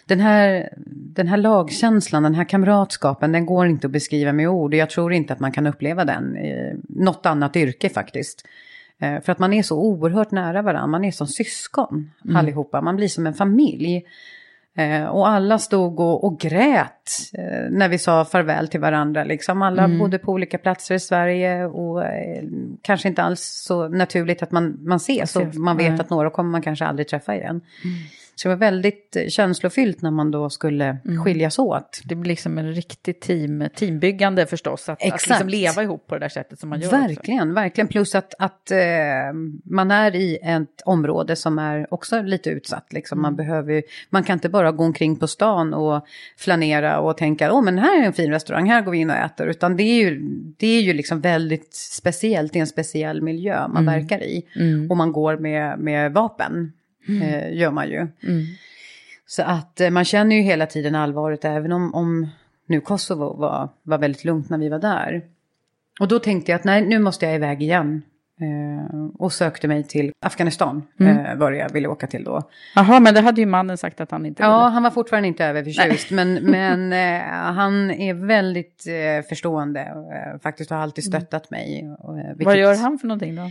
den här, den här lagkänslan, den här kamratskapen, den går inte att beskriva med ord. Jag tror inte att man kan uppleva den i något annat yrke faktiskt. Eh, för att man är så oerhört nära varandra, man är som syskon mm. allihopa, man blir som en familj. Eh, och alla stod och, och grät eh, när vi sa farväl till varandra. Liksom. Alla mm. bodde på olika platser i Sverige och kanske inte alls så naturligt att man, man ses. Så man vet att några kommer man kanske aldrig träffa igen. Mm. Så det var väldigt känslofyllt när man då skulle mm. skiljas åt. Det blir liksom en riktig team, teambyggande förstås, att, att liksom leva ihop på det där sättet som man gör. Verkligen, också. verkligen. Plus att, att eh, man är i ett område som är också lite utsatt. Liksom. Man, mm. behöver, man kan inte bara gå omkring på stan och flanera och tänka, åh men här är en fin restaurang, här går vi in och äter. Utan det är ju, det är ju liksom väldigt speciellt, det är en speciell miljö man mm. verkar i. Mm. Och man går med, med vapen mm. eh, gör man ju. Mm. Så att eh, man känner ju hela tiden allvaret även om, om nu Kosovo var, var väldigt lugnt när vi var där. Och då tänkte jag att nej, nu måste jag iväg igen. Eh, och sökte mig till Afghanistan, mm. eh, var det jag ville åka till då. Jaha, men det hade ju mannen sagt att han inte ville. Ja, han var fortfarande inte överförtjust, men, men eh, han är väldigt eh, förstående eh, faktiskt har alltid mm. stöttat mig. vilket... Vad gör han för någonting då?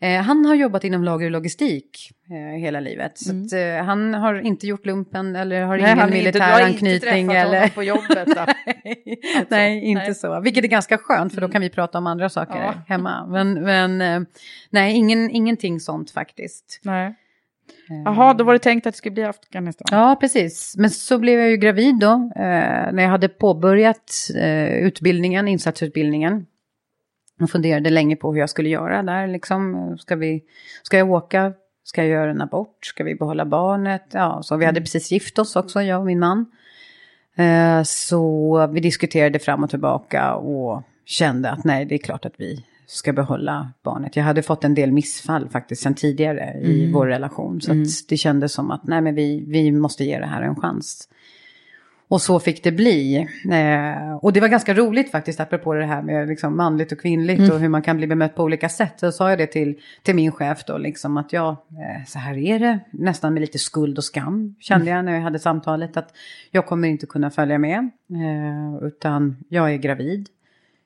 Eh, han har jobbat inom lager och logistik eh, hela livet. Så mm. att, eh, han har inte gjort lumpen eller har nej, ingen militär anknytning. Inte eller... på jobbet. nej, alltså, nej, inte nej. så. Vilket är ganska skönt för då kan vi prata om andra saker ja. hemma. Men, men eh, nej, ingen, ingenting sånt faktiskt. Nej. Eh. Jaha, då var det tänkt att det skulle bli Afghanistan. Ja, precis. Men så blev jag ju gravid då, eh, när jag hade påbörjat eh, utbildningen, insatsutbildningen. Jag funderade länge på hur jag skulle göra där. Liksom. Ska, vi, ska jag åka Ska jag göra en abort? Ska vi behålla barnet? Ja, så vi hade precis gift oss också, jag och min man. Eh, så vi diskuterade fram och tillbaka och kände att nej, det är klart att vi ska behålla barnet. Jag hade fått en del missfall faktiskt sedan tidigare i Mm. vår relation. Så Mm. det kändes som att nej, men vi, vi måste ge det här en chans. Och så fick det bli. Eh, och det var ganska roligt faktiskt, apropå det här med liksom manligt och kvinnligt Mm. och hur man kan bli bemött på olika sätt. Så sa jag det till, till min chef då, liksom att ja, eh, så här är det. Nästan med lite skuld och skam kände jag när jag hade samtalet. Att jag kommer inte kunna följa med, eh, utan jag är gravid.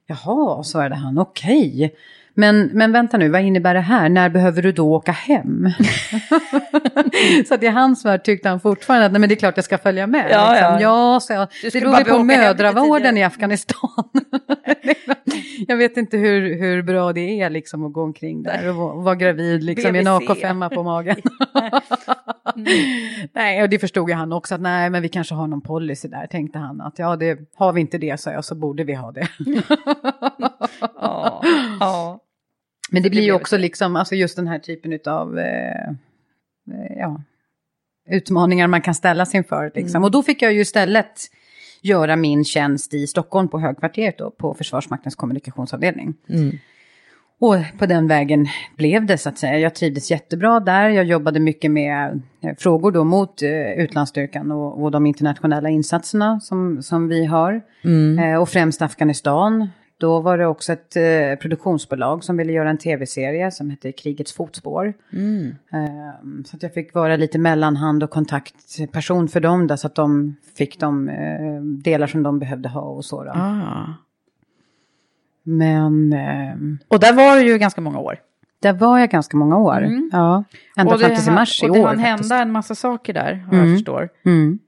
Jaha, svarade han, okej. Men, men vänta nu, vad innebär det här? När behöver du då åka hem? så att i hans värld tyckte han fortfarande att nej, men det är klart jag ska följa med. Ja, liksom. ja. ja så jag, Du det beror på mödravården i Afghanistan. jag vet inte hur, hur bra det är liksom att gå omkring där och vara, gravid liksom, i en BVC. AK5 på magen. nej, och det förstod ju han också att nej, men vi kanske har någon policy där, tänkte han. Att ja, det, har vi inte det, så jag, så borde vi ha det. Ja, ja. Men det blir ju också så. liksom, alltså just den här typen av eh, eh, ja, utmaningar man kan ställa sig inför. Liksom. Mm. Och då fick jag ju istället göra min tjänst i Stockholm på Högkvarteret då, på Försvarsmaktens kommunikationsavdelning. Mm. Och på den vägen blev det så att säga. Jag trivdes jättebra där. Jag jobbade mycket med eh, frågor då mot eh, utlandsstyrkan och, och de internationella insatserna som, som vi har. Mm. Eh, och främst Afghanistan. Då var det också ett eh, produktionsbolag som ville göra en tv-serie som hette Krigets fotspår. Mm. Eh, så att jag fick vara lite mellanhand och kontaktperson för dem där, så att de fick de eh, delar som de behövde ha och så. Då. Ah. Men ehm, Och där var du ju ganska många år. där var jag ganska många år. Mm. Ja, ända i hann- mars i och det år. hann hända en massa saker där, vad jag Mm. förstår. Mm.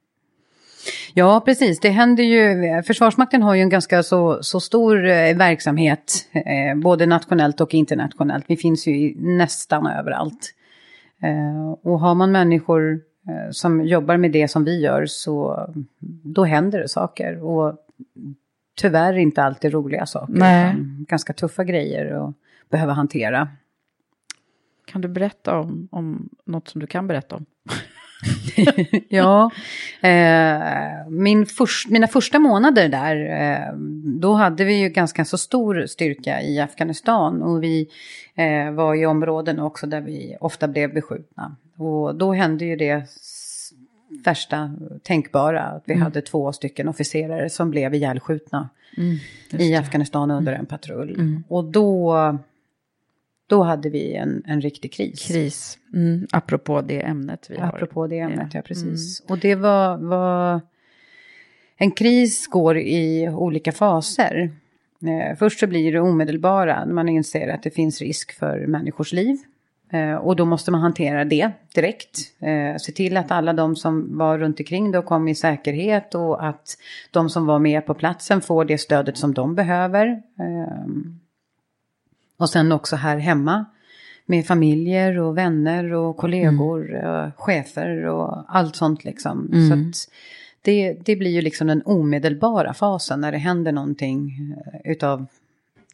Ja, precis. Det händer ju. Försvarsmakten har ju en ganska så, så stor eh, verksamhet, eh, både nationellt och internationellt. Vi finns ju i nästan överallt. Eh, och har man människor eh, som jobbar med det som vi gör så då händer det saker. Och tyvärr inte alltid roliga saker. Nej. Ganska tuffa grejer att behöva hantera. Kan du berätta om, om något som du kan berätta om? ja, eh, min först, mina första månader där, eh, då hade vi ju ganska så stor styrka i Afghanistan och vi eh, var i områden också där vi ofta blev beskjutna. Och då hände ju det värsta tänkbara, att vi Mm. hade två stycken officerare som blev ihjälskjutna Mm, i. Afghanistan under en patrull. Mm. Och då, då hade vi en, en riktig kris. Kris, mm, apropå det ämnet vi har. Apropå det ämnet, Ja. ja, precis. Och det var, var... En kris går i olika faser. Eh, först så blir det omedelbara, när man inser att det finns risk för människors liv. Eh, och då måste man hantera det direkt. Eh, se till att alla de som var runt omkring då kom i säkerhet och att de som var med på platsen får det stödet som de behöver. Eh, och sen också här hemma med familjer och vänner och kollegor, eh, chefer och allt sånt liksom. Mm. Så att det, det blir ju liksom den omedelbara fasen när det händer någonting utav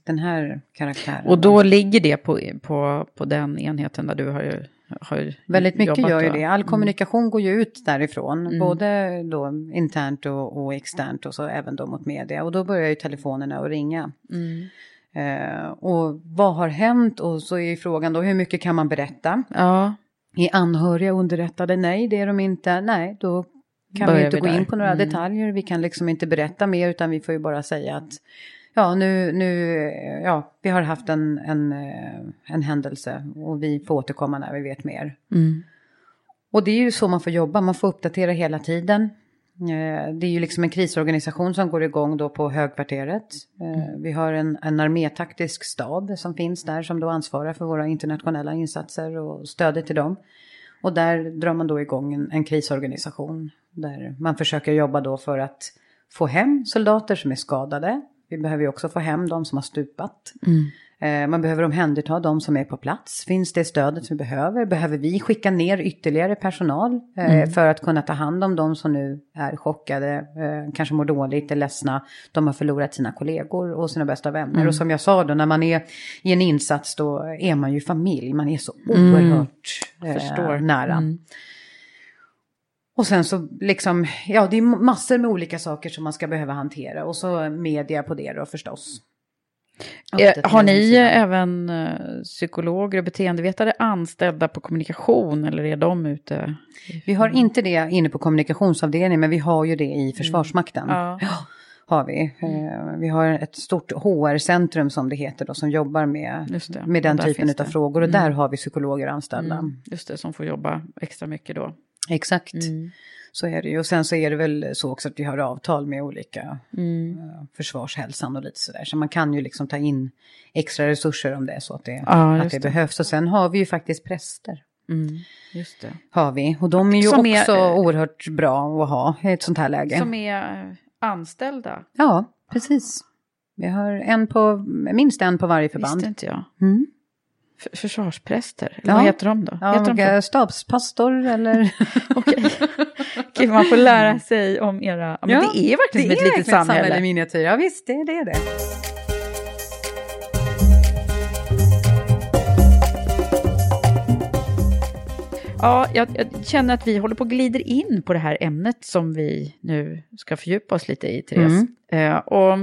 den här karaktären. Och då ligger det på, på, på den enheten där du har, har Väldigt mycket jobbat, gör ju det. All Mm. kommunikation går ju ut därifrån. Mm. Både då internt och, och externt och så även då mot media. Och då börjar ju telefonerna att ringa. Mm. Eh, och vad har hänt? Och så är ju frågan då hur mycket kan man berätta? Ja, Är anhöriga underrättade? Nej, det är de inte. Nej, då kan vi Börjar ju inte vi gå där. in på några Mm. detaljer. Vi kan liksom inte berätta mer utan vi får ju bara säga att ja, nu, nu, ja, vi har haft en, en, eh, en händelse och vi får återkomma när vi vet mer. mm. Och det är ju så man får jobba, man får uppdatera hela tiden. Eh, Det är ju liksom en krisorganisation som går igång då på högkvarteret. Eh, Vi har en, en armétaktisk stab som finns där som då ansvarar för våra internationella insatser och stödet till dem. Och där drar man då igång en, en krisorganisation där man försöker jobba då för att få hem soldater som är skadade. Vi behöver ju också få hem de som har stupat. Mm. Eh, Man behöver omhänderta de som är på plats. Finns det stödet som vi behöver? Behöver vi skicka ner ytterligare personal eh, Mm. för att kunna ta hand om de som nu är chockade, eh, kanske mår dåligt, är ledsna. De har förlorat sina kollegor och sina bästa vänner. Mm. Och som jag sa då, när man är i en insats då är man ju familj. Man är så Mm. oerhört eh, nära. Mm. Och sen så liksom, ja det är massor med olika saker som man ska behöva hantera. Och så media på det då förstås. Eh, Har ni eh, även eh, psykologer och beteendevetare anställda på kommunikation eller är de ute? Vi har inte det inne på kommunikationsavdelningen men vi har ju det i Försvarsmakten. Ja. Har vi. Eh, Vi har ett stort HR-centrum som det heter då som jobbar med, med den typen av frågor och Mm. där har vi psykologer anställda. Mm, just det, som får jobba extra mycket då. Exakt. Mm. Så är det ju. Och sen så är det väl så också att vi har avtal med olika Mm. eh, försvarshälsan och lite sådär. Så man kan ju liksom ta in extra resurser om det är så att det, Ja, att det, det. behövs. Och sen har vi ju faktiskt präster. Mm, just det. Har vi. Och de är ju Som är, också eh, oerhört bra att ha i ett sånt här läge. Som är eh, anställda. Ja, precis. Vi har en på, minst en på varje förband. Visste inte jag. Mm. Försvarspräster, eller Ja. vad heter de då? Ja, heter de stabspastor eller... Okej. Okej, man får lära sig om era... Ja, men det är verkligen som ett litet verkligen samhälle. i miniatyr. Ja, visst, det, det är det. Ja, jag, jag känner att vi håller på att glider in på det här ämnet som vi nu ska fördjupa oss lite i, Therese. Mm. Eh, och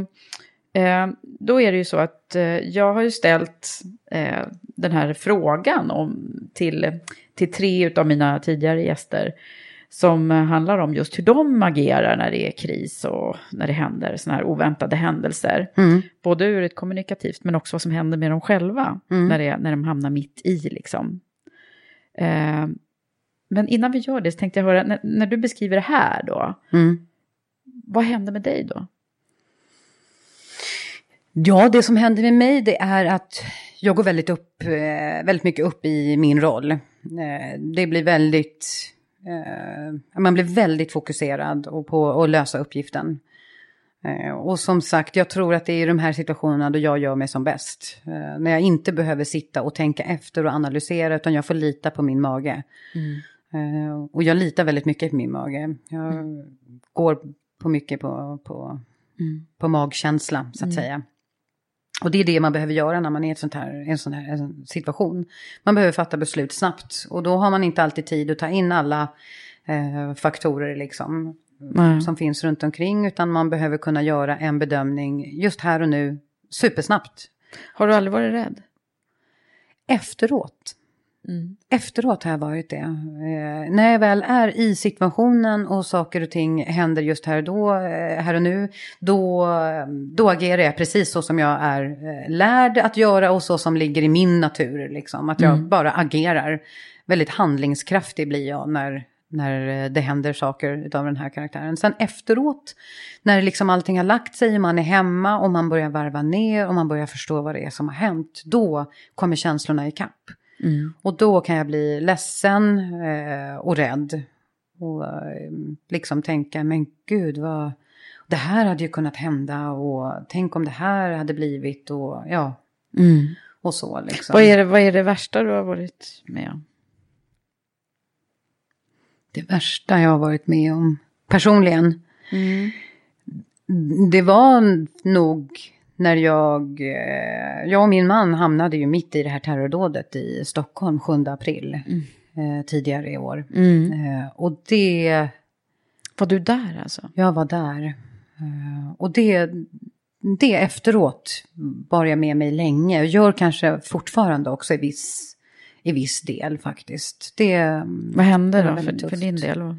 eh, då är det ju så att eh, jag har ju ställt eh, den här frågan om, till, till tre av mina tidigare gäster som handlar om just hur de agerar när det är kris och när det händer sådana här oväntade händelser. Mm. Både ur ett kommunikativt men också vad som händer med dem själva Mm. när, det, när de hamnar mitt i liksom. Eh, men innan vi gör det så tänkte jag höra, när, när du beskriver det här då, Mm. vad händer med dig då? Ja, det som händer med mig det är att jag går väldigt, upp, eh, väldigt mycket upp i min roll. Eh, det blir väldigt, eh, man blir väldigt fokuserad på att lösa uppgiften. Och som sagt, jag tror att det är i de här situationerna då jag gör mig som bäst. När jag inte behöver sitta och tänka efter och analysera utan jag får lita på min mage. Eh, och jag litar väldigt mycket på min mage. Jag går på mycket på, på, på magkänsla så att säga. Och det är det man behöver göra när man är i ett sånt här, en sån här situation. Man behöver fatta beslut snabbt och då har man inte alltid tid att ta in alla eh, faktorer liksom, som finns runt omkring. Utan man behöver kunna göra en bedömning just här och nu supersnabbt. Har du aldrig varit rädd? Efteråt. Efteråt har jag varit det. Eh, när jag väl är i situationen och saker och ting händer just här och, då, eh, här och nu, då, då agerar jag precis så som jag är eh, lärd att göra och så som ligger i min natur. Liksom. Att jag bara agerar. Väldigt handlingskraftig blir jag när, när eh, det händer saker av den här karaktären. Sen efteråt, när liksom allting har lagt sig, man är hemma och man börjar varva ner och man börjar förstå vad det är som har hänt, då kommer känslorna ikapp. Och då kan jag bli ledsen eh, och rädd. Och eh, liksom tänka, men gud vad... Det här hade ju kunnat hända och tänk om det här hade blivit och ja. Och så liksom. Vad, är det, vad är det värsta du har varit med om? Det värsta jag har varit med om personligen. Det var nog när jag, eh, jag och min man hamnade ju mitt i det här terrordådet i Stockholm 7 april eh, tidigare i år. Eh, och det, Var du där alltså? jag var där. Eh, och det, det efteråt bar jag med mig länge. Och gör kanske fortfarande också i viss, i viss del faktiskt. Det, Vad hände då för, för din del?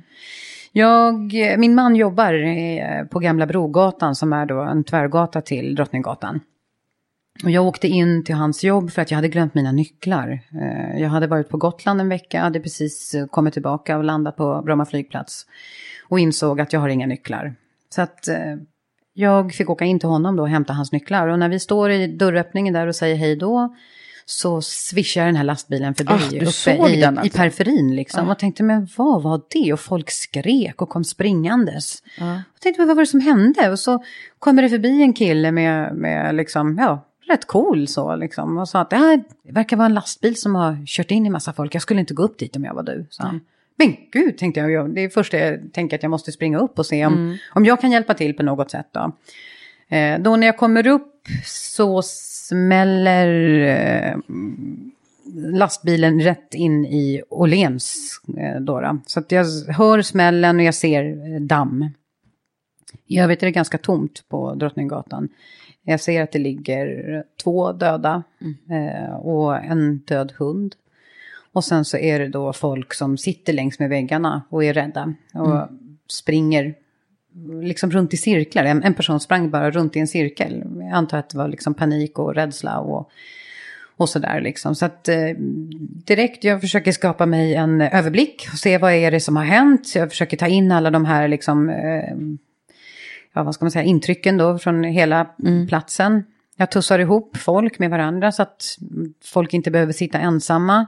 Jag, min man jobbar eh, på Gamla Brogatan som är då en tvärgata till Drottninggatan. Och jag åkte in till hans jobb för att jag hade glömt mina nycklar. Eh, jag hade varit på Gotland en vecka, hade precis eh, kommit tillbaka och landat på Bromma flygplats. Och insåg att jag har inga nycklar. Så att jag fick åka in till honom då och hämta hans nycklar. Och när vi står i dörröppningen där och säger hej då. Så svischar den här lastbilen förbi Ah, du uppe såg i, den i alltså? periferin liksom. Ah. Och tänkte, men vad var det? Och folk skrek och kom springandes. Ja. Jag tänkte, men vad var det som hände? Och så kommer det förbi en kille med, med liksom, ja, rätt cool så liksom. Och sa att det här verkar vara en lastbil som har kört in i massa folk. Jag skulle inte gå upp dit om jag var du. Så. Mm. Men gud, tänkte jag. Det är först jag tänker att jag måste springa upp och se om, mm. om jag kan hjälpa till på något sätt. Då. Eh, då när jag kommer upp så smäller eh, lastbilen rätt in i Åhléns. Eh, då, Så att jag hör smällen och jag ser eh, damm. I övrigt är det ganska tomt på Drottninggatan. Jag ser att det ligger två döda mm. eh, och en död hund. Och sen så är det då folk som sitter längs med väggarna och är rädda och mm. springer liksom runt i cirklar. En, en, person sprang bara runt i en cirkel. Jag antar att det var liksom panik och rädsla och, och sådär liksom. Så att eh, direkt jag försöker skapa mig en överblick och se vad är det som har hänt. Jag försöker ta in alla de här liksom, eh, ja vad ska man säga, intrycken då från hela mm. platsen. Jag tussar ihop folk med varandra så att folk inte behöver sitta ensamma.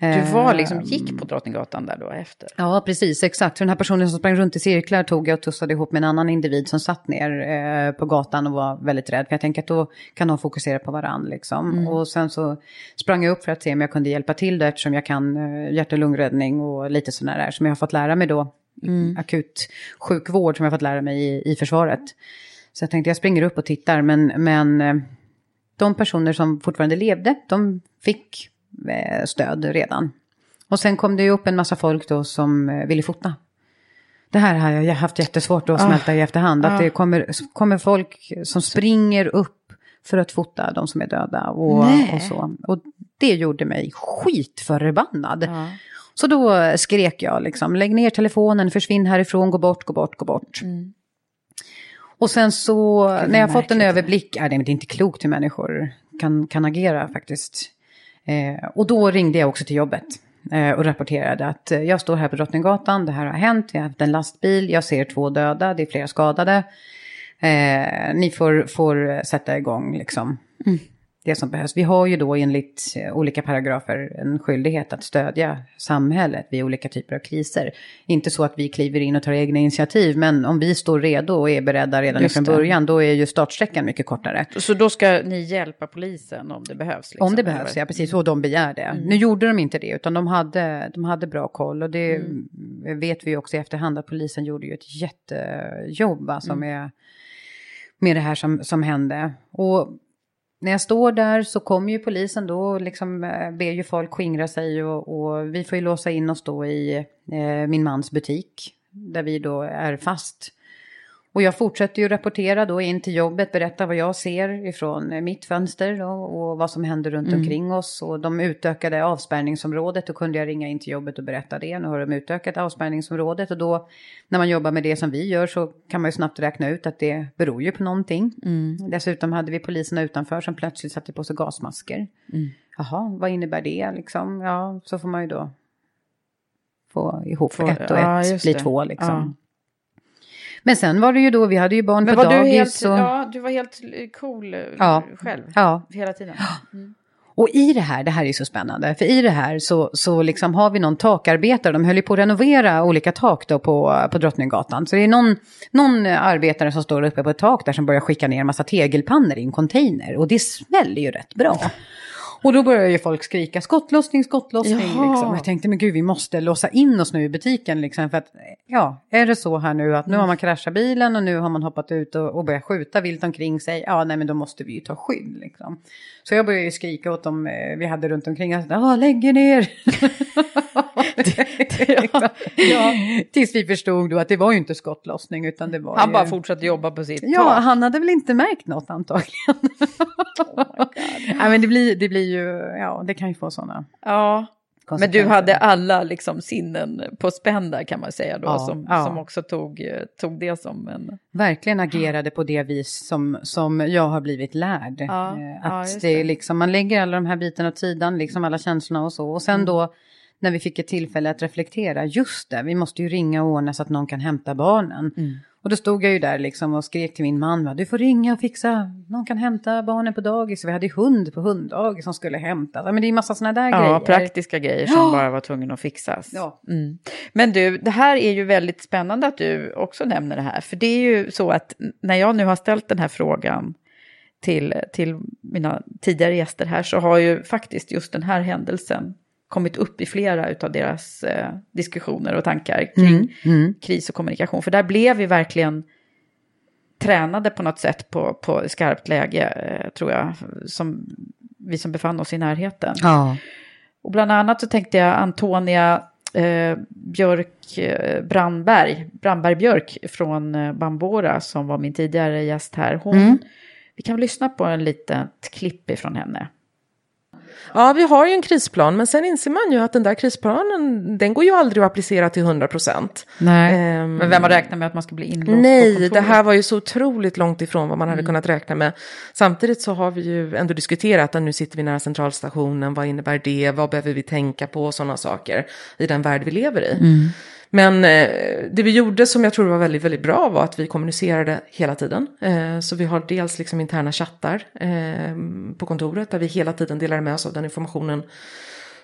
Du var liksom, gick på Drottninggatan där då efter? Ja, precis, exakt. För den här personen som sprang runt i cirklar tog jag och tussade ihop med en annan individ som satt ner eh, på gatan och var väldigt rädd. För jag tänker att då kan de fokusera på varandra liksom. Mm. Och sen så sprang jag upp för att se om jag kunde hjälpa till då eftersom jag kan eh, hjärt och lungräddning och lite sådana där som jag har fått lära mig då. Mm. Akut sjukvård som jag har fått lära mig i, i försvaret. Så jag tänkte jag springer upp och tittar men, men eh, de personer som fortfarande levde, de fick stöd redan. Och sen kom det ju upp en massa folk då som eh, ville fota. Det här har jag haft jättesvårt att smälta ah, i efterhand. Att ah. det kommer, kommer folk som springer upp för att fota de som är döda och, och så. Och det gjorde mig skitförbannad. Ah. Så då skrek jag liksom, lägg ner telefonen, försvinn härifrån, gå bort, gå bort, gå bort. Mm. Och sen så, när jag fått en överblick, är det är inte klokt hur människor kan, kan agera faktiskt. Eh, och då ringde jag också till jobbet eh, och rapporterade att eh, jag står här på Drottninggatan, det här har hänt, jag har haft en lastbil, jag ser två döda, det är flera skadade. Eh, ni får, får sätta igång liksom. Mm det som behövs. Vi har ju då enligt eh, olika paragrafer en skyldighet att stödja samhället vid olika typer av kriser. Inte så att vi kliver in och tar egna initiativ, men om vi står redo och är beredda redan från början, då är ju startsträckan mycket kortare. Så då ska ni hjälpa polisen om det behövs? Liksom, om det behövs, ja precis, och de begär det. Mm. Nu gjorde de inte det, utan de hade, de hade bra koll och det mm. vet vi också i efterhand att polisen gjorde ju ett jättejobb alltså mm. med, med det här som, som hände. Och när jag står där så kommer ju polisen då och liksom eh, ber ju folk skingra sig och, och vi får ju låsa in oss då i eh, min mans butik där vi då är fast. Och jag fortsätter ju rapportera då in till jobbet, berätta vad jag ser ifrån mitt fönster då, och vad som händer runt mm. omkring oss. Och de utökade avspärrningsområdet, då kunde jag ringa in till jobbet och berätta det. Nu har de utökat avspärrningsområdet och då när man jobbar med det som vi gör så kan man ju snabbt räkna ut att det beror ju på någonting. Mm. Dessutom hade vi poliserna utanför som plötsligt satte på sig gasmasker. Mm. Jaha, vad innebär det liksom? Ja, så får man ju då få ihop få, ett och ja, ett blir två liksom. Ja. Men sen var det ju då, vi hade ju barn Men på var dagis. Du helt, och... Ja, du var helt cool eh, ja. själv ja. hela tiden. Mm. Och i det här, det här är så spännande, för i det här så, så liksom har vi någon takarbetare, de höll ju på att renovera olika tak då på, på Drottninggatan. Så det är någon, någon arbetare som står uppe på ett tak där som börjar skicka ner en massa tegelpannor i en container. Och det smäller ju rätt bra. Och då började ju folk skrika skottlossning, skottlossning. Liksom. Jag tänkte, men gud, vi måste låsa in oss nu i butiken. Liksom, för att, ja, är det så här nu att nu har man kraschat bilen och nu har man hoppat ut och, och börjat skjuta vilt omkring sig. Ja, nej, men då måste vi ju ta skydd. Liksom. Så jag började skrika åt dem eh, vi hade runt omkring. Ja, lägg er ner. ja, ja. Tills vi förstod då att det var ju inte skottlossning utan det var Han ju... bara fortsatte jobba på sitt Ja, tak. han hade väl inte märkt något antagligen. oh Nej, men det blir, det blir ju, ja, det kan ju få sådana. Ja, men du hade alla liksom sinnen på spänn där kan man säga då, ja, som, ja. som också tog, tog det som en... Verkligen agerade på det vis som, som jag har blivit lärd. Ja, eh, att det. det liksom, man lägger alla de här bitarna åt sidan, liksom alla känslorna och så. Och sen mm. då när vi fick ett tillfälle att reflektera, just det, vi måste ju ringa och ordna så att någon kan hämta barnen. Mm. Och då stod jag ju där liksom och skrek till min man, du får ringa och fixa, någon kan hämta barnen på dagis. Vi hade ju hund på hunddagis som skulle hämtas. Men det är ju massa sådana där ja, grejer. Ja, praktiska grejer som ja. bara var tvungna att fixas. Ja. Mm. Men du, det här är ju väldigt spännande att du också nämner det här. För det är ju så att när jag nu har ställt den här frågan till, till mina tidigare gäster här så har ju faktiskt just den här händelsen kommit upp i flera av deras eh, diskussioner och tankar kring Mm, mm. kris och kommunikation. För där blev vi verkligen tränade på något sätt på, på skarpt läge, eh, tror jag, som vi som befann oss i närheten. Ja. Och bland annat så tänkte jag Antonia eh, Björk eh, Brandberg, Brandberg Björk från eh, Bambora som var min tidigare gäst här. Hon, Mm. Vi kan lyssna på en litet klipp ifrån henne. Ja, vi har ju en krisplan, men sen inser man ju att den där krisplanen, den går ju aldrig att applicera till 100 procent. Nej, Ehm, men vem har räknat med att man ska bli inlåst Nej, det här var ju så otroligt långt ifrån vad man hade Mm. kunnat räkna med. Samtidigt så har vi ju ändå diskuterat att nu sitter vi nära centralstationen, vad innebär det, vad behöver vi tänka på sådana saker i den värld vi lever i. Mm. Men eh, det vi gjorde som jag tror var väldigt, väldigt bra var att vi kommunicerade hela tiden. Eh, så vi har dels liksom interna chattar eh, på kontoret där vi hela tiden delade med oss av den informationen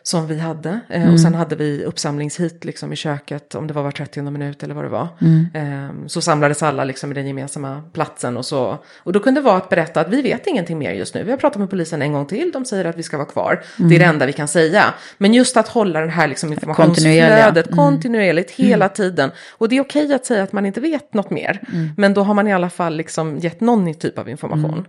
som vi hade. Eh, Mm. Och sen hade vi uppsamlingshit liksom i köket om det var var 30 minut eller vad det var. Mm. Eh, så samlades alla liksom i den gemensamma platsen och så. Och då kunde det vara att berätta att vi vet ingenting mer just nu. Vi har pratat med polisen en gång till, de säger att vi ska vara kvar. Mm. Det är det enda vi kan säga. Men just att hålla det här liksom informationsflödet. Mm. kontinuerligt hela tiden. Och det är okej att säga att man inte vet något mer. Mm. Men då har man i alla fall liksom gett någon typ av information.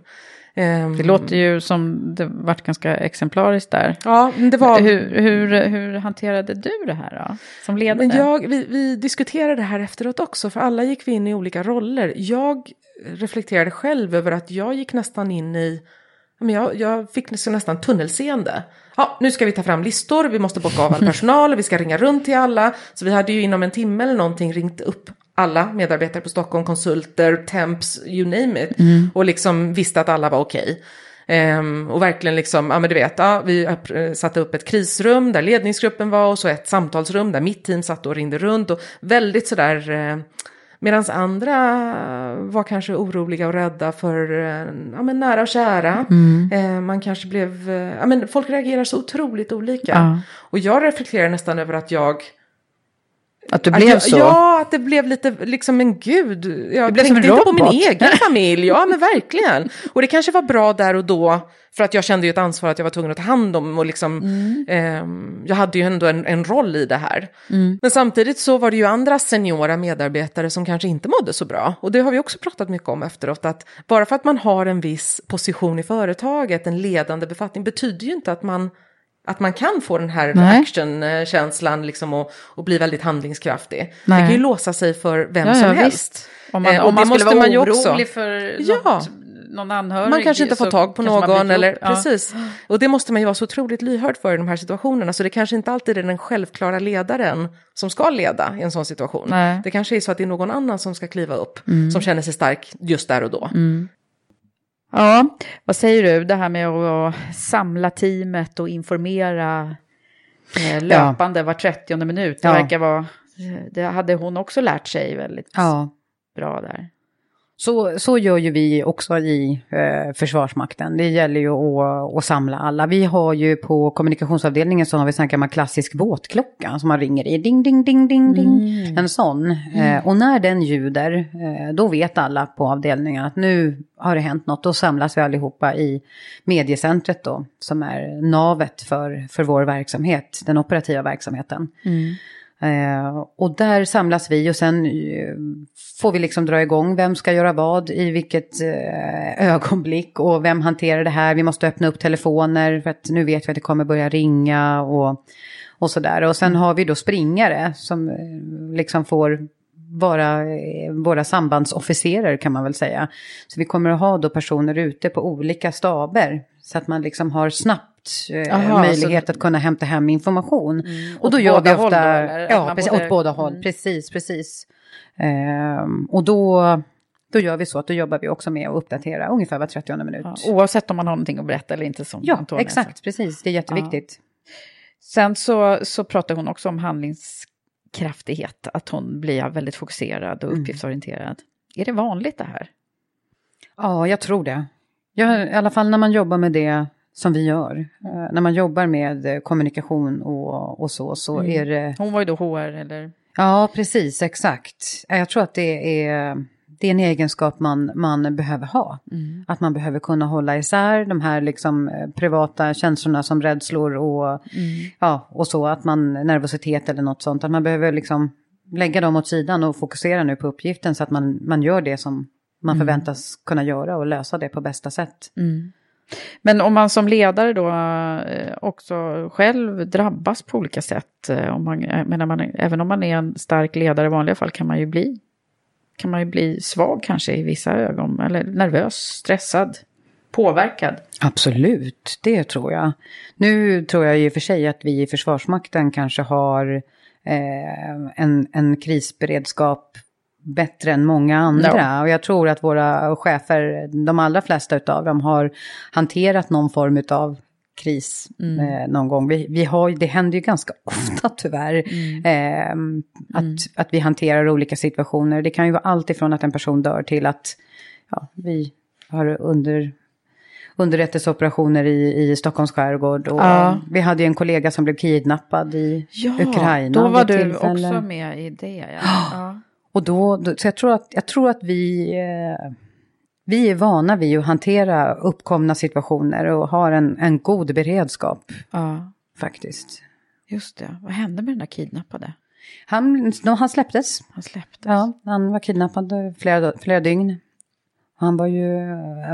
Ehm, Det låter ju som det vart ganska exemplariskt där. Ja, det var... Hur, hur, hur hanterade du det här då? Som ledare? Men jag, vi, vi diskuterade det här efteråt också, för alla gick vi in i olika roller. Jag reflekterade själv över att jag gick nästan in i, men jag, jag fick nästan nästan tunnelseende. Ja, nu ska vi ta fram listor, vi måste bocka av all personal, vi ska ringa runt till alla. Så vi hade ju inom en timme eller någonting ringt upp alla medarbetare på Stockholm, konsulter, temps, you name it. Mm. Och liksom visste att alla var okej. Ehm, och verkligen liksom, ja men du vet, ja, vi satte upp ett krisrum där ledningsgruppen var och så ett samtalsrum där mitt team satt och ringde runt och väldigt sådär, eh, medan andra var kanske oroliga och rädda för eh, ja, men nära och kära. Mm. Eh, man kanske blev, eh, ja men folk reagerar så otroligt olika. Ja. Och jag reflekterar nästan över att jag Att du att blev jag, så? Ja, att det blev lite liksom en gud. Jag Det tänkte en inte på min egen familj. Ja, men verkligen. Och det kanske var bra där och då. För att jag kände ju ett ansvar att jag var tvungen att ta hand om och liksom, ehm, jag hade ju ändå en, en roll i det här. Mm. Men samtidigt så var det ju andra seniora medarbetare som kanske inte mådde så bra. Och det har vi också pratat mycket om efteråt, att bara för att man har en viss position i företaget, en ledande befattning, betyder ju inte att man att man kan få den här Nej. actionkänslan liksom och, och bli väldigt handlingskraftig. Det Nej. kan ju låsa sig för vem Ja, som ja, helst. visst. Om man, Eh, om man det skulle vara man orolig för Ja. något, någon anhörig. Man kanske inte får tag på någon eller. Ja. precis. Och det måste man ju vara så otroligt lyhörd för i de här situationerna. Så det kanske inte alltid är den självklara ledaren som ska leda i en sån situation. Nej. Det kanske är så att det är någon annan som ska kliva upp, Mm. som känner sig stark just där och då. Mm. Ja, vad säger du? Det här med att samla teamet och informera eh, löpande var 30 minut. Det Ja. verkar vara, det hade hon också lärt sig väldigt Ja. bra där. Så, så gör ju vi också i eh, Försvarsmakten. Det gäller ju att, att samla alla. Vi har ju på kommunikationsavdelningen så har vi en gammal klassisk båtklocka som man ringer i. Ding, ding, ding, ding, ding. Mm. En sån. Eh, och när den ljuder, eh, då vet alla på avdelningen att nu har det hänt något. Då samlas vi allihopa i mediecentret då, som är navet för, för vår verksamhet, den operativa verksamheten. Eh, och där samlas vi och sen eh, får vi liksom dra igång vem ska göra vad i vilket eh, ögonblick och vem hanterar det här. Vi måste öppna upp telefoner för att nu vet vi att det kommer börja ringa och, och sådär. Och sen har vi då springare som eh, liksom får vara eh, våra sambandsofficerare kan man väl säga. Så vi kommer att ha då personer ute på olika staber så att man liksom har snabbt eh, Aha, möjlighet så- att kunna hämta hem information. och Åt då gör vi ofta... då, ja, precis, både- åt båda håll. Mm. Precis, precis. Ehm, och då, då gör vi så att då jobbar vi också med att uppdatera ungefär var 30 minut. Ja, oavsett om man har någonting att berätta eller inte som Ja, Antonia sa. exakt, precis. Det är jätteviktigt. Sen så, så pratar hon också om handlingskraftighet, att hon blir väldigt fokuserad och Mm. uppgiftsorienterad. Är det vanligt det här? Ja, jag tror det. Jag, I alla fall när man jobbar med det som vi gör. Eh, när man jobbar med eh, kommunikation och, och så, så Mm. är det... Hon var ju då HR eller? Ja, precis, exakt. Eh, Jag tror att det är, det är en egenskap man, man behöver ha. Mm. Att man behöver kunna hålla isär de här liksom, privata känslorna som rädslor och, Mm. ja, och så, att man nervositet eller något sånt. Att man behöver liksom lägga dem åt sidan och fokusera nu på uppgiften så att man, man gör det som man Mm. förväntas kunna göra och lösa det på bästa sätt. Mm. Men om man som ledare då eh, också själv drabbas på olika sätt, eh, om man, menar man, även om man är en stark ledare i vanliga fall kan man ju bli, kan man ju bli svag kanske i vissa ögon, eller nervös, stressad, påverkad. Absolut, det tror jag. Nu tror jag i och för sig att vi i Försvarsmakten kanske har eh, en, en krisberedskap bättre än många andra. Ja. Och jag tror att våra chefer, de allra flesta av dem, har hanterat någon form av kris Mm. eh, någon gång. Vi, vi har, det händer ju ganska ofta tyvärr eh, att, att vi hanterar olika situationer. Det kan ju vara allt ifrån att en person dör till att ja, vi har under underrättelseoperationer i, i Stockholms skärgård. Och Ja. Vi hade ju en kollega som blev kidnappad i Ja, Ukraina. då var du tillfälle. också med i det. Ja. Ja. Och då, då, så jag tror att, jag tror att vi, eh, vi är vana vid att hantera uppkomna situationer och har en, en god beredskap ja, faktiskt. just det. Vad hände med den där kidnappade? Han, han släpptes. Han släpptes. Ja, han var kidnappad flera, flera dygn. Han var ju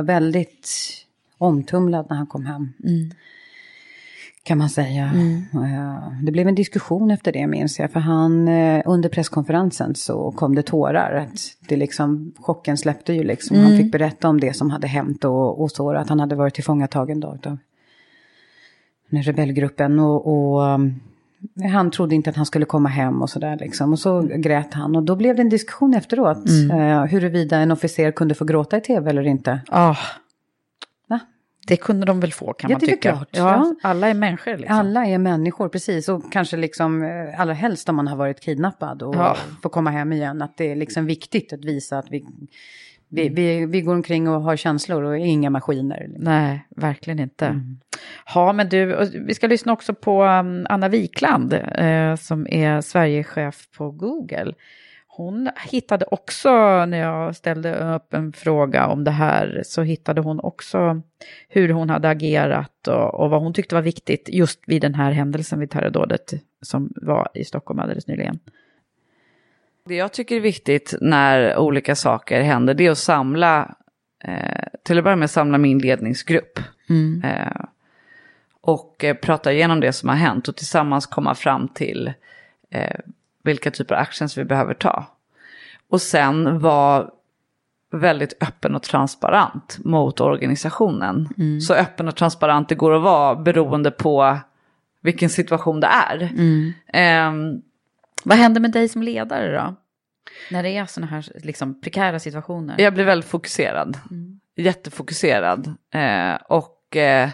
väldigt omtumlad när han kom hem. Mm. Kan man säga. Eh, Det blev en diskussion efter det minns jag. För han, eh, under presskonferensen så kom det tårar. Att det liksom, chocken släppte ju liksom. Han fick berätta om det som hade hänt och, och så. Att han hade varit tillfångatagen då av rebellgruppen. Och, och um, han trodde inte att han skulle komma hem och sådär liksom. Och så grät han. Och då blev det en diskussion efteråt. eh, huruvida en officer kunde få gråta i tv eller inte. Va? Det kunde de väl få kan Ja, man tycka. klart. Ja. Alla är människor liksom. Alla är människor, precis. Och kanske liksom eh, allra helst om man har varit kidnappad och Ja. får komma hem igen. Att det är liksom viktigt att visa att vi, vi, vi, vi går omkring och har känslor och är inga maskiner. Nej, verkligen inte. Mm. Ja, men du, vi ska lyssna också på um, Anna Wikland eh, som är Sverigechef på Google. Hon hittade också, när jag ställde upp en fråga om det här, så hittade hon också hur hon hade agerat och, och vad hon tyckte var viktigt just vid den här händelsen vid terrordådet som var i Stockholm alldeles nyligen. Det jag tycker är viktigt när olika saker händer det är att samla, eh, till att börja med samla min ledningsgrupp. Eh, och eh, prata igenom det som har hänt och tillsammans komma fram till eh, vilka typer av actions vi behöver ta. Och sen vara väldigt öppen och transparent mot organisationen. Så öppen och transparent det går att vara beroende på vilken situation det är. Ehm, Vad händer med dig som ledare då? När det är sådana här liksom, prekära situationer? Jag blir väldigt fokuserad. Jättefokuserad. Eh, och, eh,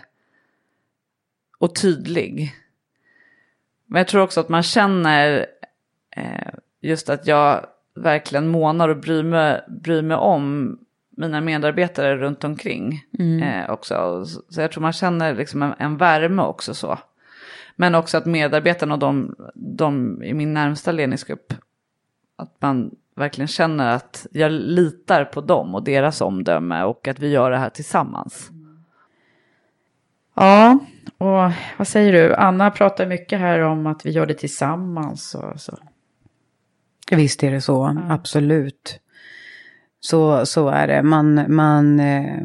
och tydlig. Men jag tror också att man känner eh, just att jag verkligen månar och bryr mig, bryr mig om mina medarbetare runt omkring. Eh, också. Så, så jag tror man känner liksom en, en värme också så. Men också att medarbetarna och de, de i min närmsta ledningsgrupp att man verkligen känner att jag litar på dem och deras omdöme och att vi gör det här tillsammans. Ja, och vad säger du? Anna pratar mycket här om att vi gör det tillsammans och så. Visst är det så, absolut. Så, så är det. Man, man, eh,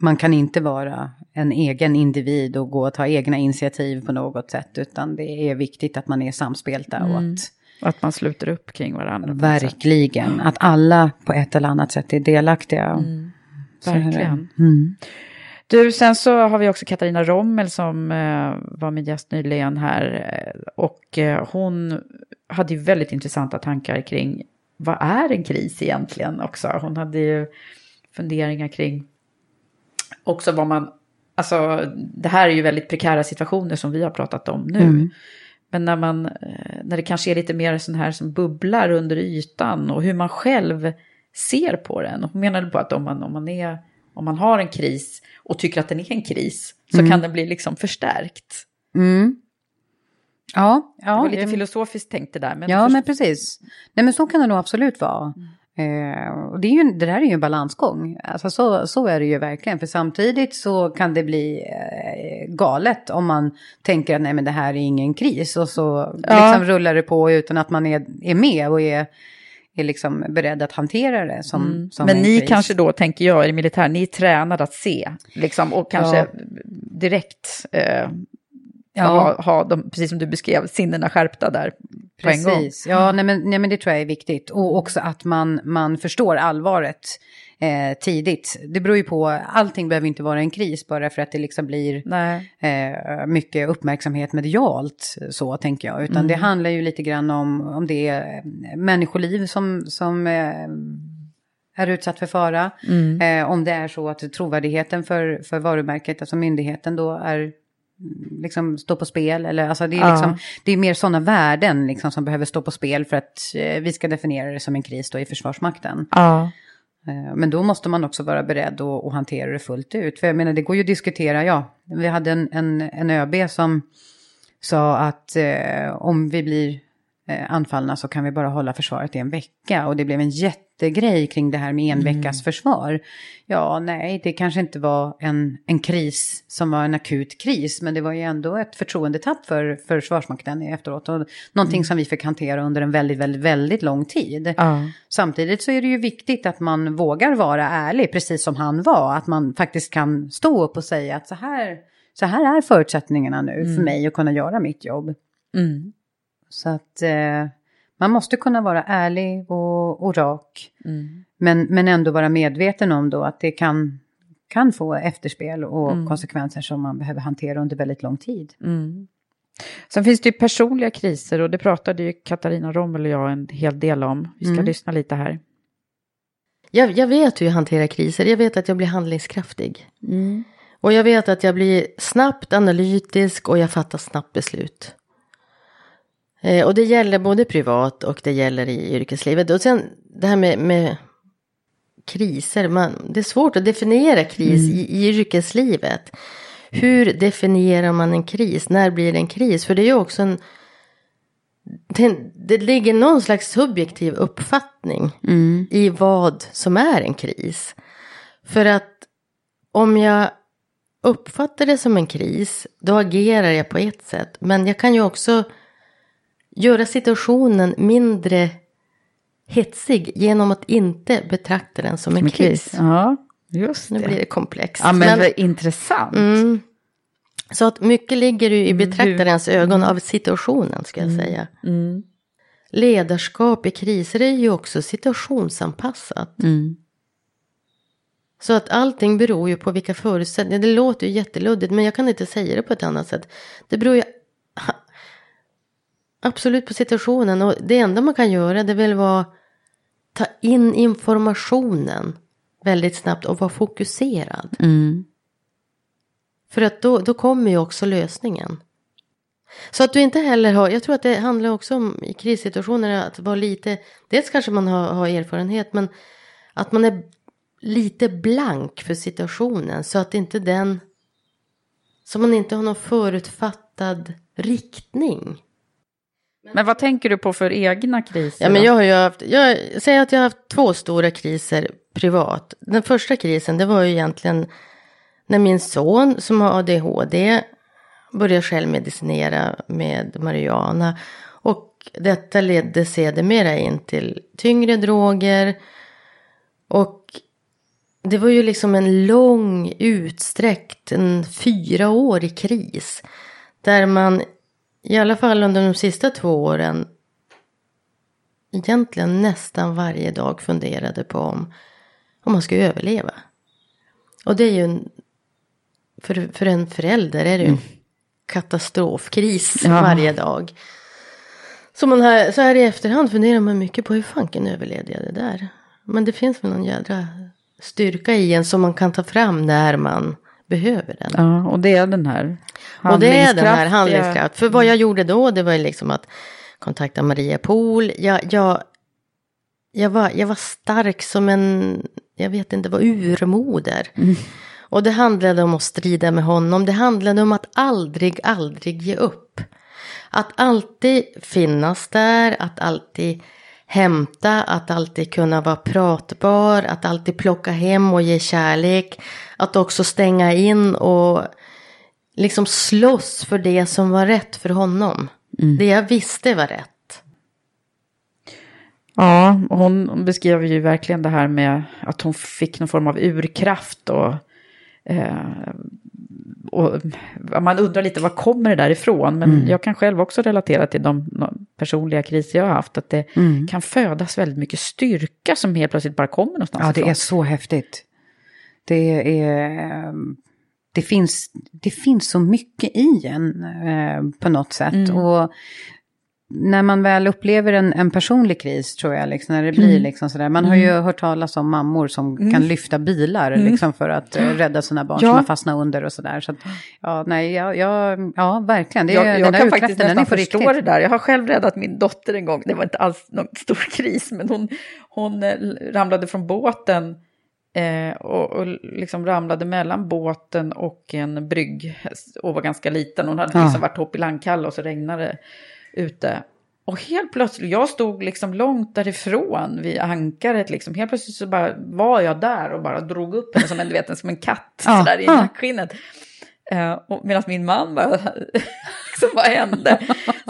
man kan inte vara en egen individ och gå och ta egna initiativ på något sätt. Utan det är viktigt att man är samspelta och att Att man sluter upp kring varandra. verkligen, att alla på ett eller annat sätt är delaktiga. Det. Verkligen. Mm. Du, sen så har vi också Katarina Rommel som eh, var min gäst nyligen här. eh, Och eh, hon hade ju väldigt intressanta tankar kring vad är en kris egentligen också. Hon hade ju funderingar kring också vad man, alltså det här är ju väldigt prekära situationer som vi har pratat om nu. Mm. Men när, man, eh, när det kanske är lite mer sån här som bubblar under ytan och hur man själv ser på den. Och hon menade på att om man, om man, är, om man har en kris och tycker att den är en kris så kan den bli liksom förstärkt. Mm. Ja, Det ja. var lite det- filosofiskt tänkt det där. Men Ja, först- men precis. Nej, men så kan det nog absolut vara. Eh, och det, är ju, det där är ju en balansgång. Alltså så, så är det ju verkligen. För samtidigt så kan det bli eh, galet om man tänker att nej men det här är ingen kris. Och så Ja. liksom rullar det på utan att man är, är med och är, är liksom beredd att hantera det som, Mm. som Men en ni kris. kanske då, tänker jag, i det militära, ni är tränade att se, liksom, och kanske Ja. direkt eh, Ja. ha, ha de, precis som du beskrev, sinnena skärpta där på en gång. Precis, ja nej men, nej men det tror jag är viktigt. Och också att man, man förstår allvaret eh, tidigt. Det beror ju på, allting behöver inte vara en kris bara för att det liksom blir eh, mycket uppmärksamhet medialt så tänker jag. Utan Mm. det handlar ju lite grann om, om det är eh, människoliv som, som eh, är utsatt för fara. Mm. Eh, om det är så att trovärdigheten för, för varumärket, alltså myndigheten då är mm, liksom stå på spel. Eller, alltså det, är Ja. liksom, det är mer sådana värden liksom, som behöver stå på spel för att eh, vi ska definiera det som en kris då i Försvarsmakten. Ja. Eh, Men då måste man också vara beredd att, att hantera det fullt ut. För jag menar, det går ju att diskutera, ja. Vi hade en, en, en ÖB som sa att eh, om vi blir anfallna så kan vi bara hålla försvaret i en vecka. Och det blev en jättegrej kring det här med en veckas försvar. Ja, nej, det kanske inte var en, en kris som var en akut kris. Men det var ju ändå ett förtroendetapp för, för Försvarsmakten efteråt. Och någonting som vi fick hantera under en väldigt, väldigt, väldigt lång tid. Ja. Samtidigt så är det ju viktigt att man vågar vara ärlig, precis som han var. Att man faktiskt kan stå upp och säga att så här, så här är förutsättningarna nu för Mm. mig att kunna göra mitt jobb. Mm. Så att eh, man måste kunna vara ärlig och, och rak. Mm. Men, men ändå vara medveten om då att det kan, kan få efterspel och Mm. konsekvenser som man behöver hantera under väldigt lång tid. Mm. Sen finns det ju personliga kriser och det pratade ju Katarina Rommel och jag en hel del om. Vi ska Mm. lyssna lite här. Jag, jag vet hur jag hanterar kriser. Jag vet att jag blir handlingskraftig. Mm. Och jag vet att jag blir snabbt analytisk och jag fattar snabbt beslut. Eh, och det gäller både privat och det gäller i yrkeslivet. Och sen det här med, med kriser. Man, det är svårt att definiera kris i, i yrkeslivet. Hur definierar man en kris? När blir det en kris? För det är ju också en... Det, det ligger någon slags subjektiv uppfattning i vad som är en kris. För att om jag uppfattar det som en kris, då agerar jag på ett sätt. Men jag kan ju också göra situationen mindre hetsig genom att inte betrakta den som en en kris. Ja, just Nu det. blir det komplext. Ja, men, vad intressant. Mm. Så att mycket ligger ju i Mm, betraktarens ögon av situationen, ska jag säga. Mm. Ledarskap i kriser är ju också situationsanpassat. Mm. Så att allting beror ju på vilka förutsättningar. Det låter ju jätteluddigt, men jag kan inte säga det på ett annat sätt. Det beror ju absolut på situationen. Och det enda man kan göra det är väl vara ta in informationen väldigt snabbt och vara fokuserad. Mm. För att då, då kommer ju också lösningen. Så att du inte heller har, jag tror att det handlar också om i krissituationer att vara lite, dels kanske man har, har erfarenhet, men att man är lite blank för situationen så att inte den, så man inte har någon förutfattad riktning. Men vad tänker du på för egna kriser? Ja, men jag har ju haft, jag säger att jag har haft två stora kriser privat. Den första krisen, det var ju egentligen när min son som har ADHD började självmedicinera med marijuana. Och detta ledde sedermera in till tyngre droger. Och det var ju liksom en lång utsträckt, en fyraårig kris. Där man i alla fall under de sista två åren egentligen nästan varje dag funderade på om, om man ska överleva. Och det är ju en, för, för en förälder är det ju en katastrofkris Ja. varje dag. Så, man här, så här i efterhand funderar man mycket på hur fanken överlevde jag det där. Men det finns väl någon jädra styrka i en som man kan ta fram när man behöver den. Ja, och det är den här Och det är den här handlingskraft. För vad jag gjorde då, det var ju liksom att kontakta Maria Pool. Jag, jag, jag, var, jag var stark som en, jag vet inte, var urmoder. Och det handlade om att strida med honom. Det handlade om att aldrig, aldrig ge upp. Att alltid finnas där, att alltid hämta, att alltid kunna vara pratbar, att alltid plocka hem och ge kärlek. Att också stänga in och liksom slåss för det som var rätt för honom. Mm. Det jag visste var rätt. Ja, hon beskrev ju verkligen det här med att hon fick någon form av urkraft och, eh, och man undrar lite var kommer det där ifrån? Men Mm. jag kan själv också relatera till de, de personliga kriser jag har haft, att det Mm. kan födas väldigt mycket styrka som helt plötsligt bara kommer någonstans Ja, det ifrån. är så häftigt. Det är... Det finns, det finns så mycket i en eh, på något sätt. Mm. Och när man väl upplever en, en personlig kris, tror jag, liksom, när det blir Mm. liksom sådär. Man har ju Mm. hört talas om mammor som Mm. kan lyfta bilar Mm. liksom, för att eh, rädda sina barn Ja. som har fastnat under och sådär. Så att, ja, nej, ja, ja, ja, verkligen. Det jag den jag kan faktiskt nästan förstå riktigt. det där. Jag har själv räddat min dotter en gång. Det var inte alls någon stor kris, men hon, hon eh, ramlade från båten eh, och, och liksom ramlade mellan båten och en brygg och var ganska liten. Hon hade Ja. liksom varit hopp i landkalla och så regnade det ute. Och helt plötsligt, jag stod liksom långt därifrån vid ankaret, liksom. helt plötsligt så bara var jag där och bara drog upp henne som en, vet, som en katt Ja. sådär i nackskinnet. Och medan min man bara, liksom, vad hände?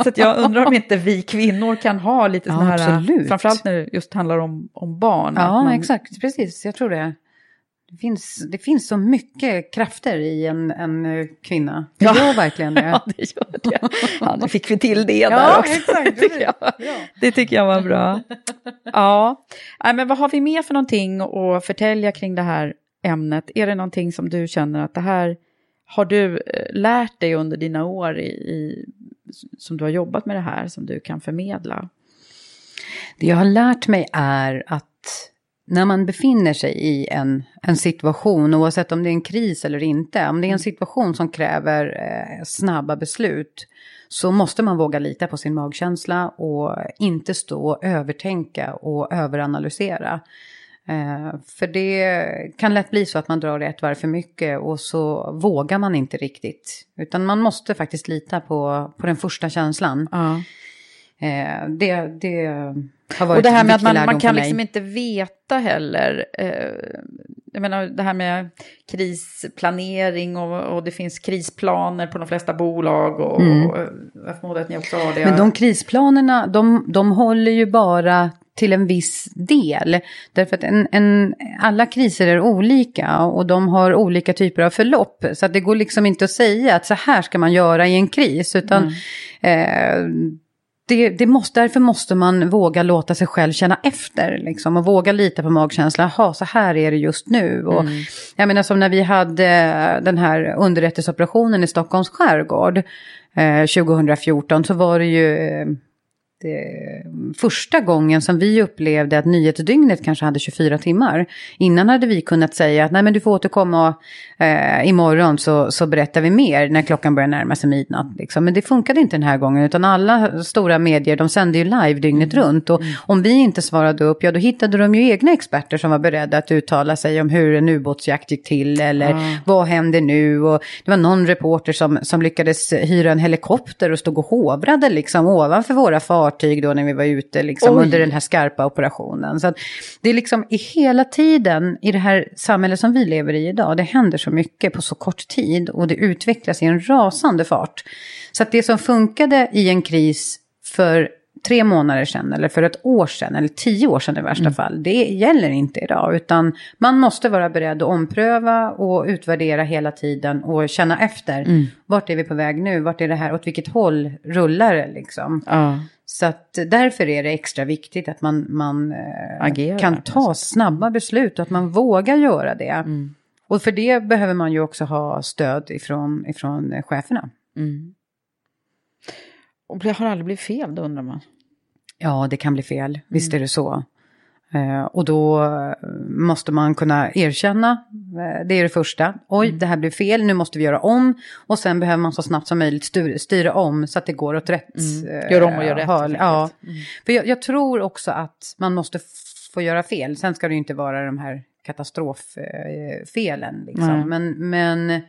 Så jag undrar om inte vi kvinnor kan ha lite Ja, sådana här, absolut. framförallt när det just handlar om, om barn. Ja, man- exakt. Precis, jag tror det. Det finns, det finns så mycket krafter i en, en eh, kvinna. Det Ja. gör verkligen det. Ja, det gör det. Ja, nu fick vi till det Ja, där också. exakt, Det tycker, jag, det tycker jag var bra. Ja, Nej, men vad har vi mer för någonting att förtälja kring det här ämnet? Är det någonting som du känner att det här har du eh, lärt dig under dina år i, i, som du har jobbat med det här som du kan förmedla? Det jag har lärt mig är att när man befinner sig i en, en situation, oavsett om det är en kris eller inte, om det är en situation som kräver eh, snabba beslut, så måste man våga lita på sin magkänsla och inte stå och övertänka och överanalysera. Eh, för det kan lätt bli så att man drar ett varv för mycket och så vågar man inte riktigt. Utan man måste faktiskt lita på, på den första känslan. Ja. Eh, det, det har varit Och det här med att man, man kan liksom inte veta heller. Eh, jag menar det här med krisplanering och, och det finns krisplaner på de flesta bolag. Och, Mm. och jag förmodar att ni också har det. Men de krisplanerna, de, de håller ju bara till en viss del. Därför att en, en, alla kriser är olika och de har olika typer av förlopp. Så att det går liksom inte att säga att så här ska man göra i en kris. Utan eh, det, det måste, därför måste man våga låta sig själv känna efter. Liksom, och våga lita på magkänslan. Jaha, så här är det just nu. Och, Mm. Jag menar som när vi hade den här underrättelseoperationen i Stockholms skärgård eh, 2014 så var det ju eh, första gången som vi upplevde att nyhetsdygnet kanske hade 24 timmar. Innan hade vi kunnat säga att nej men du får återkomma eh, imorgon så, så berättar vi mer när klockan börjar närma sig midnatt. Liksom. Men det funkade inte den här gången utan alla stora medier de sände ju live dygnet runt. Och om vi inte svarade upp, ja då hittade de ju egna experter som var beredda att uttala sig om hur en ubåtsjakt gick till eller Ja. vad händer nu? Och det var någon reporter som, som lyckades hyra en helikopter och stod och hovrade liksom ovanför våra fartyg då när vi var ute liksom Oj. under den här skarpa operationen. Så det är liksom i hela tiden i det här samhället som vi lever i idag, det händer så mycket på så kort tid och det utvecklas i en rasande fart. Så att det som funkade i en kris för tre månader sedan eller för ett år sedan eller tio år sedan i värsta fall. Det gäller inte idag utan man måste vara beredd att ompröva och utvärdera hela tiden och känna efter. Mm. Vart är vi på väg nu? Vart är det här? Åt vilket håll rullar det liksom? Ja. Så att därför är det extra viktigt att man, man eh, Agerar kan ta snabba beslut och att man vågar göra det. Mm. Och för det behöver man ju också ha stöd ifrån, ifrån cheferna. Mm. Och det har aldrig blivit fel, då undrar man. Ja, det kan bli fel. Visst Mm. är det så. Eh, och då eh, måste man kunna erkänna, eh, det är det första. Oj, Mm. det här blev fel, nu måste vi göra om. Och sen behöver man så snabbt som möjligt styr, styra om så att det går åt rätt Mm. Gör om och gör rätt, helt Ja. Mm. För jag, jag tror också att man måste få göra fel. Sen ska det ju inte vara de här katastroffelen. Liksom. Nej. Men, men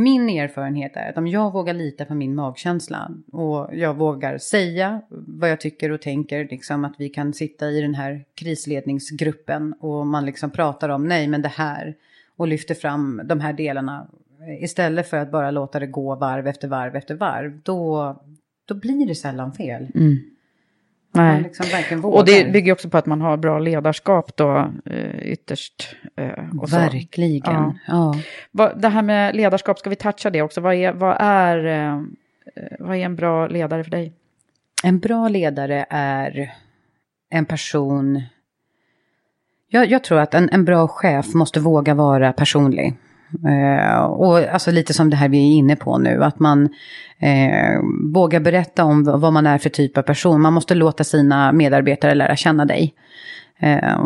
min erfarenhet är att om jag vågar lita på min magkänsla och jag vågar säga vad jag tycker och tänker, liksom att vi kan sitta i den här krisledningsgruppen och man liksom pratar om nej men det här och lyfter fram de här delarna eh, istället för att bara låta det gå varv efter varv efter varv, då, då blir det sällan fel. Mm. Nej. Liksom och det bygger också på att man har bra ledarskap då eh, ytterst. Eh, och Verkligen. Ja. ja. Det här med ledarskap, ska vi toucha det också? Vad är, vad, är, eh, vad är en bra ledare för dig? En bra ledare är en person... Jag, jag tror att en, en bra chef måste våga vara personlig. Eh, och alltså lite som det här vi är inne på nu, att man eh, vågar berätta om vad man är för typ av person. Man måste låta sina medarbetare lära känna dig. Eh,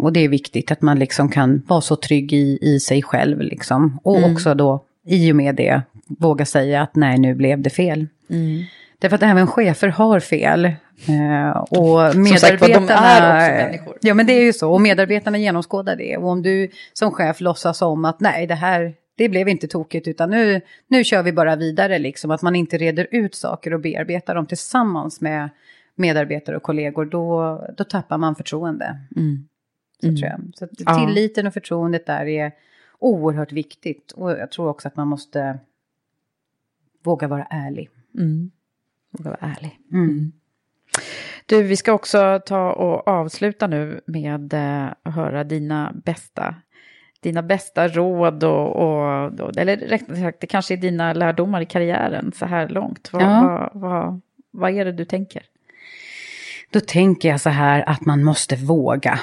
och det är viktigt att man liksom kan vara så trygg i, i sig själv. Liksom. Och mm. också då, i och med det, våga säga att nej, nu blev det fel. Mm. Därför att även chefer har fel. Eh, och medarbetarna... Som sagt, de är också människor. Ja, men det är ju så. Och medarbetarna genomskådar det. Och om du som chef låtsas om att nej, det här det blev inte tokigt utan nu, nu kör vi bara vidare. Liksom. Att man inte reder ut saker och bearbetar dem tillsammans med medarbetare och kollegor. Då, då tappar man förtroende. Mm. Så, mm. tror jag. så tilliten och förtroendet där är oerhört viktigt. Och jag tror också att man måste våga vara ärlig. Mm. Våga vara ärlig. Mm. Du, vi ska också ta och avsluta nu med eh, att höra dina bästa, dina bästa råd och, och eller rätt sagt, det kanske är dina lärdomar i karriären så här långt. Vad, ja. vad, vad, vad är det du tänker? Då tänker jag så här att man måste våga.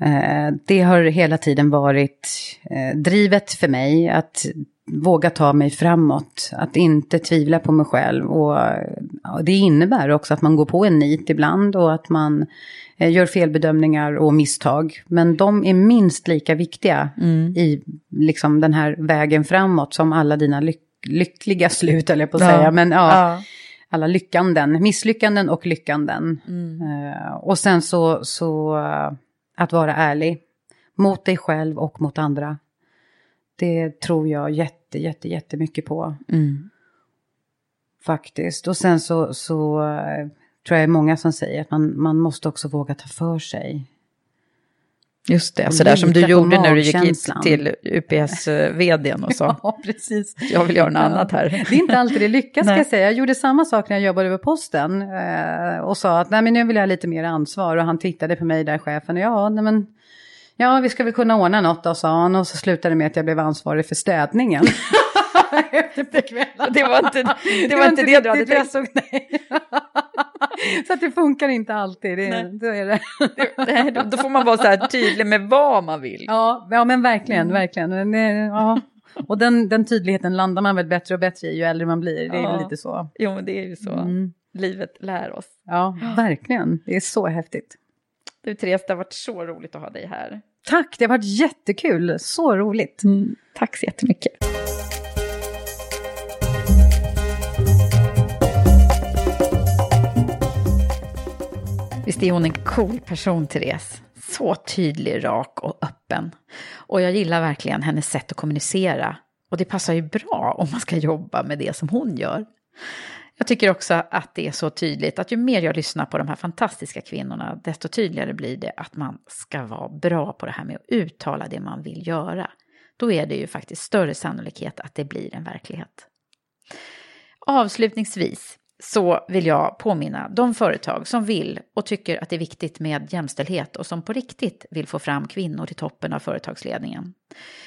Eh, det har hela tiden varit eh, drivet för mig att våga ta mig framåt, att inte tvivla på mig själv. Och, och det innebär också att man går på en nit ibland och att man eh, gör felbedömningar och misstag. Men de är minst lika viktiga mm. i liksom, den här vägen framåt som alla dina lyck lyckliga slut, eller på att ja. säga. Men ja, ja, alla lyckanden, misslyckanden och lyckanden. Mm. Uh, och sen så, så uh, att vara ärlig mot dig själv och mot andra. Det tror jag jätte, jätte, jättemycket på. Mm. Faktiskt. Och sen så, så uh, tror jag många som säger att man, man måste också våga ta för sig. Just det, så där som du gjorde när du gick hit till UPS-vdn och sa. ja, precis. Jag vill göra något ja. annat här. Det är inte alltid det lyckas ska jag säga. Jag gjorde samma sak när jag jobbade över posten. Eh, och sa att nej men nu vill jag ha lite mer ansvar. Och han tittade på mig där chefen. Och ja, nej men Ja, vi ska väl kunna ordna något då, sa han. Och så slutade det med att jag blev ansvarig för städningen. det var inte det, det, var inte det du hade tänkt. Såg, nej. så att det funkar inte alltid. Det, då, är det. det, då får man vara så här tydlig med vad man vill. Ja, ja men verkligen, mm. verkligen. Ja. Och den, den tydligheten landar man väl bättre och bättre i ju äldre man blir. Det är ja. lite så. Jo, men det är ju så. Mm. Livet lär oss. Ja, verkligen. Det är så häftigt. Du Therese, det har varit så roligt att ha dig här. Tack, det har varit jättekul. Så roligt. Mm, tack så jättemycket. Visst är hon en cool person, Therese? Så tydlig, rak och öppen. Och jag gillar verkligen hennes sätt att kommunicera. Och det passar ju bra om man ska jobba med det som hon gör. Jag tycker också att det är så tydligt att ju mer jag lyssnar på de här fantastiska kvinnorna, desto tydligare blir det att man ska vara bra på det här med att uttala det man vill göra. Då är det ju faktiskt större sannolikhet att det blir en verklighet. Avslutningsvis så vill jag påminna de företag som vill och tycker att det är viktigt med jämställdhet och som på riktigt vill få fram kvinnor till toppen av företagsledningen.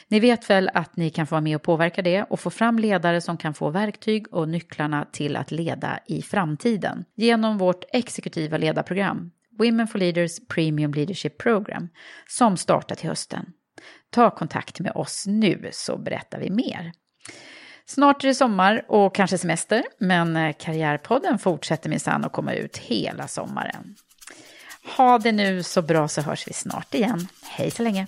Ni vet väl att ni kan få vara med och påverka det och få fram ledare som kan få verktyg och nycklarna till att leda i framtiden genom vårt exekutiva ledarprogram Women for Leaders Premium Leadership Program som startar till hösten. Ta kontakt med oss nu så berättar vi mer. Snart är det sommar och kanske semester, men eh, Karriärpodden fortsätter minsann att komma ut hela sommaren. Ha det nu så bra så hörs vi snart igen. Hej så länge!